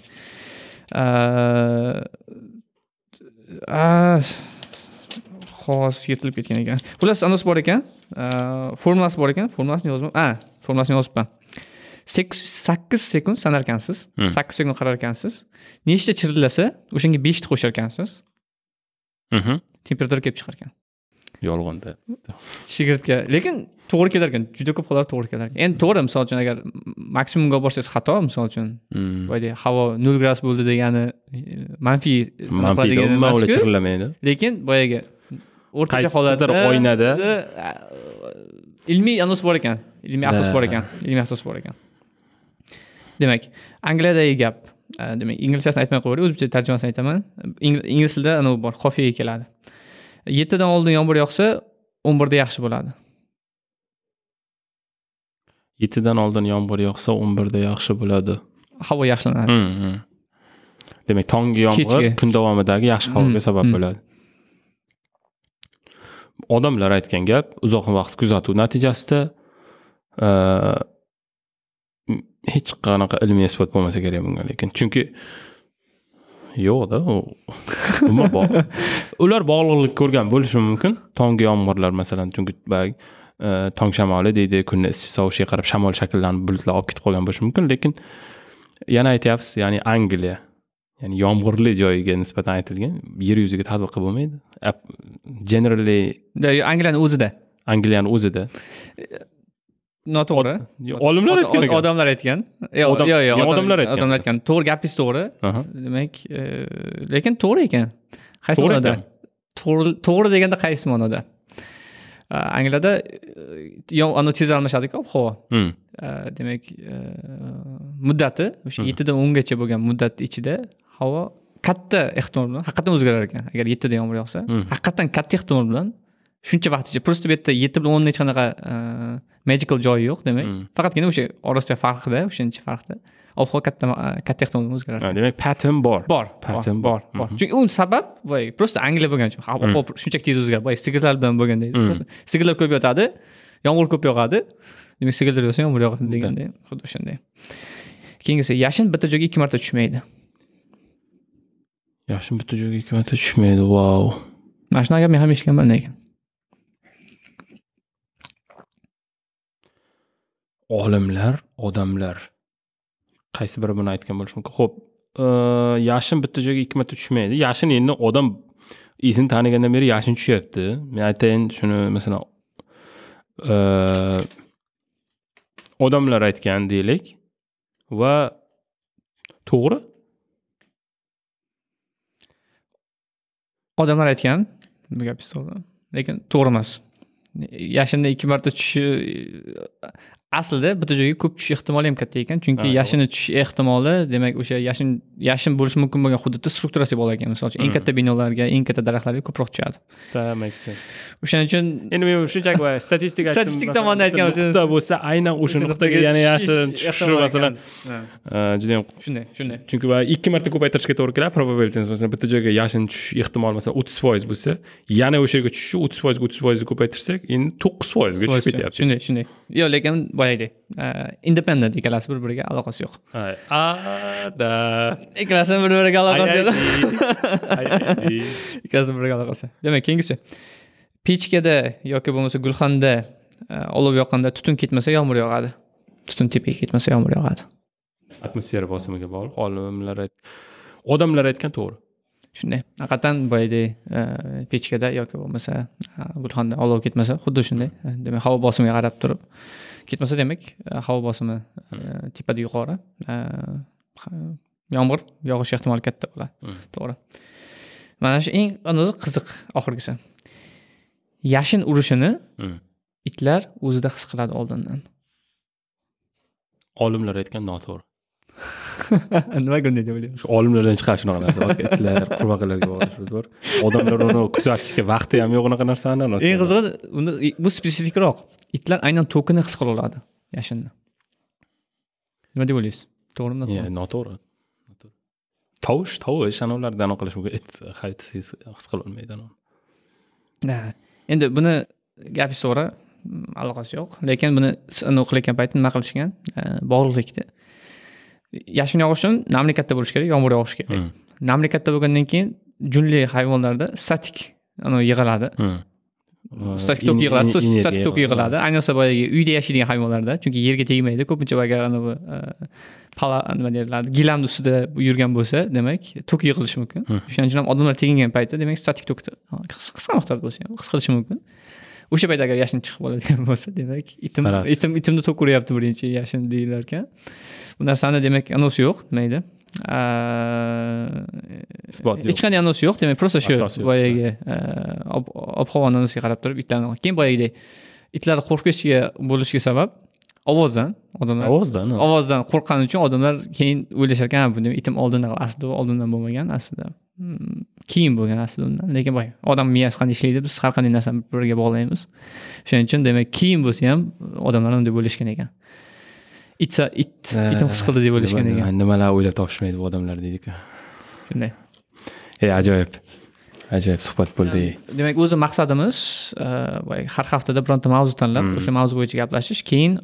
qog'oz yirtilib ketgan ekan. Xullas anavisi bor ekan. Formulasi bor ekan. Formulasini yozib a formulasini yozibman sakkiz sekund sanar ekansiz Hmm. sakkiz sekund qarar ekansiz nechta chirillasa o'shanga beshta qo'shar ekansiz Mhm. temperatura kelib chiqar ekan yolg'onda shigirtga lekin to'g'ri kelar ekan juda ko'p hollarda to'g'ri kelar ekan endi to'g'ri misol uchun agar maksimumga olib borsangiz xato misol uchun boyagi havo nol gradus bo'ldi degani e, manfiy qiladi degani lekin boyagi o'rtacha holatda oynada. ilmiy anos bor ekan. Ilmiy asos bor ekan. Ilmiy asos bor ekan. Demak angliyadagi gap demak inglizchasini aytmay qo'yaveray o'zbekcha tarjimasini aytaman. Ing- ingliz tilida anavi bor xofiyga keladi. Yettidan oldin yomg'ir yog'sa o'n birda yaxshi bo'ladi. Yettidan oldin yomg'ir yog'sa o'n birda yaxshi bo'ladi. Havo yaxshilanadi. Mm, mm. demak tonggi yomg'ir kun davomidagi yaxshi havoga Mm, sabab bo'ladi odamlar aytgan gap uzoq vaqt kuzatuv natijasida e, hech qanaqa ilmiy isbot bo'lmasa kerak bunga lekin chunki yo'qda u [laughs] umuman ular bog'liqlik ko'rgan bo'lishi mumkin. Tonggi yomg'irlar masalan chunki boyagi, e, tong shamoli deydi kunni issiq sovishiga qarab shamol shakllanib bulutlar olib ketib qolgan bo'lishi mumkin lekin yana aytyapsiz ya'ni angliya ya'ni yomg'irli joyiga nisbatan aytilgan yer yuziga tadbiq bo'lmaydi. Generally angliyani o'zida. Angliyani o'zida. Noto'g'ri. Olimlar aytgan ekan. odamlar aytgan. Yo'q yo'q yo'q yo, odam- odamlar aytgan. odamlar aytgan. To'g'ri gapingiz to'g'ri. Demak e, lekin to'g'ri ekan. Qaysi ma'noda to'g'ri deganda qaysi ma'noda angliyada e, anavi tez almashadiku ob havo. Hmm. Demak e, muddati o'sha Mhm. yettidan o'ngacha bo'lgan muddat ichida havo katta ehtimol bilan haqiqatdan o'zgarar ekan agar yettida yomg'ir yog'sa. Mhm. haqiqatdan katta ehtimol bilan shuncha vaqt ichida просто bu yerda yetti bilan o'nni hech qanaqa e, magical joyi yo'q demak. Mhm. faqatgina o'sha orasidagi farqda o'shancha farqda ob havo katta katta ehtimol bilan o'zgarar Ha, demak pattern bor. Bor Pattern bor bor. Mhm. chunki u sabab voy просто angliya bo'lgani uchun havo havo shunchaki tez o'zgaradi. Boy sigirlar bilan bo'lganda sigirlar ko'p yotadi yomg'ir ko'p yog'adi. Demak sigirlar yotsa yomg'ir yog'adi deganday xuddi o'shanday keyingisi yashin bitta joyga ikki marta tushmaydi yashin bitta joyga ikki marta tushmaydi vau. Mana shunaqa gap men ham eshitganman lekin. Olimlar odamlar. Qaysi biri buni aytgan bo'lishi mumkin? Ho'p e, yashin bitta joyga ikki marta tushmaydi. Yashin endi odam esini tanigandan beri yashin tushyapti. Men aytayin shuni masalan e, odamlar aytgan deylik. Va to'g'ri odamlar aytgan bu gapingiz to'g'ri lekin to'g'ri emas. Yashinni ikki marta tushishi aslida bitta joyga ko'p tushish ehtimoli ham katta ekan chunki Ha, yashinni tushish ehtimoli demak o'sha yashin yashin bo'lishi mumkin bo'lgan hududda strukturasi bor ekan misol uchun eng Hmm. katta binolarga eng katta daraxtlarga ko'proq tushadi. O'shaning uchun endi men shunchaki statistika. [laughs] Statistik tomondan aytgan nuqta bo'lsa aynan o'sha nuqtaga yana yashin tushishi masalan e, juda yam shunday shunday. Chunki ikki marta ko'paytirishga to'g'ri keladi. Probability masalan bitta joyga yashin tushish ehtimoli masalan o'ttiz foiz bo'lsa yana o'sha yerga tushishi o'ttiz foizga o'ttiz foizni ko'paytirsak endi to'qqiz foizga tushib ketyapti. Shunday shunday. Yo'q lekin boyagidek independent ikkalasi bir biriga aloqasi yo'q Ay, ada ikkalasini bir biriga [laughs] aloqasi yo'q ikkalasi bir biriga aloqasi demak keyingisi pechkada yoki bo'lmasa gulxanda e, olov yoqqanda tutun ketmasa yomg'ir yog'adi tutun tepaga ketmasa yomg'ir yog'adi atmosfera bosimiga bog'liq olimlar ayt odamlar aytgan to'g'ri shunday haqiqatdan boyagidek e, pechkada yoki bo'lmasa gulxanda olov ketmasa xuddi shunday demak havo bosimiga qarab turib ketmasa demak e, havo bosimi e, tepada yuqori. E, yomg'ir yog'ish ehtimoli katta bo'ladi Hmm. to'g'ri. Mana shu eng qiziq oxirgisi. Yashin urishini Hmm. itlar o'zida his qiladi oldindan. Olimlar aytgan noto'g'ri [laughs] nimaga unday deb o'ylaysiz shu olimlardan chiqadi shunaqa narsa. Itlar qurbaqalarga bog'liq bor odamlar uni kuzatishga vaqti ham yo'q unaqa narsani eng qizig'i uni bu spesifikroq. Itlar aynan to'kini his qila oladi yashinni. Nima deb o'ylaysiz? To'g'rimi noto'g'ri? Noto'g'ri. tovush tovush anavilardan qilish mumkin. It hayt his qilolmaydi endi buni gapingiz to'g'ri aloqasi yo'q. Lekin buni sinov qilayotgan payti nima qilishgan? Bog'liqlikda yashin yog'ish uchun namlik katta bo'lishi kerak yomg'ir yog'ishi kerak. Hmm. namlik katta bo'lgandan keyin junli hayvonlarda statik anavi yig'iladi. Hmm. statik tok yig'iladi statik tok yig'iladi. ayniqsa boyagi uyda yashaydigan hayvonlarda chunki yerga tegmaydi ko'pincha agar anavi e, pala nima deyiladi gilamni ustida yurgan bo'lsa demak tok yig'ilishi mumkin. O'shaning uchun ham odamlar tegingan paytda demak statik tokda qisqa miqdorda bo'lsa ham his qilishi mumkin o'sha payt agar yashin chiqib qoladigan [laughs] bo'lsa demak itim itim itimni tok uryapti birinchi yashin deyilar ekan bu narsani demak anonsi yo'q nimaydi isbot hech qanday anons yo'q demak просто shu boyagi ob havo anonsiga qarab turib itlarni keyin boyagidek itlar qo'rqib ketishiga bo'lishiga sabab ovozdan odamlar ovozdan ovozdan qo'rqqani uchun odamlar keyin o'ylashar ekan "Ha, bu itim oldindan aslida oldindan bo'lmagan aslida Keyin bo'lgan aslida undan lekin boy odam miyasi qanday ishlaydi biz har qanday narsani bir biriga bog'laymiz o'shaning uchun demak keyin bo'lsa ham odamlar unday bo'lishgan ekan itsa it itim his qildi deb o'ylashgan ekan nimalar o'ylab topishmaydi bu odamlar deydiku shunday ey ajoyib ajoyib suhbat bo'ldi demak o'zi maqsadimiz e, boyagi har haftada bironta mavzu tanlab o'sha mavzu bo'yicha gaplashish keyin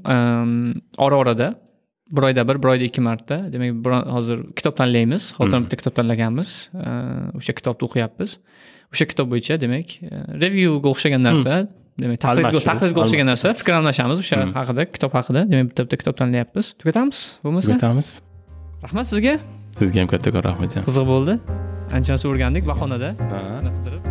ora orada bir oyda bir bir oyda ikki marta. Demak hozir kitob tanlaymiz hozir bitta kitob tanlaganmiz o'sha kitobni o'qiyapmiz. O'sha kitob bo'yicha demak e, revyuga o'xshagan narsa demak taqlidga o'xshagan narsa fikr almashamiz o'sha haqida kitob haqida. Demak bitta bitta kitob tanlayapmiz tugatamiz bo'lmasa? Tugatamiz. Rahmat sizga. Sizga ham kattakon rahmat qiziq bo'ldi. Ancha narsa o'rgandik bahonada. Bunaqada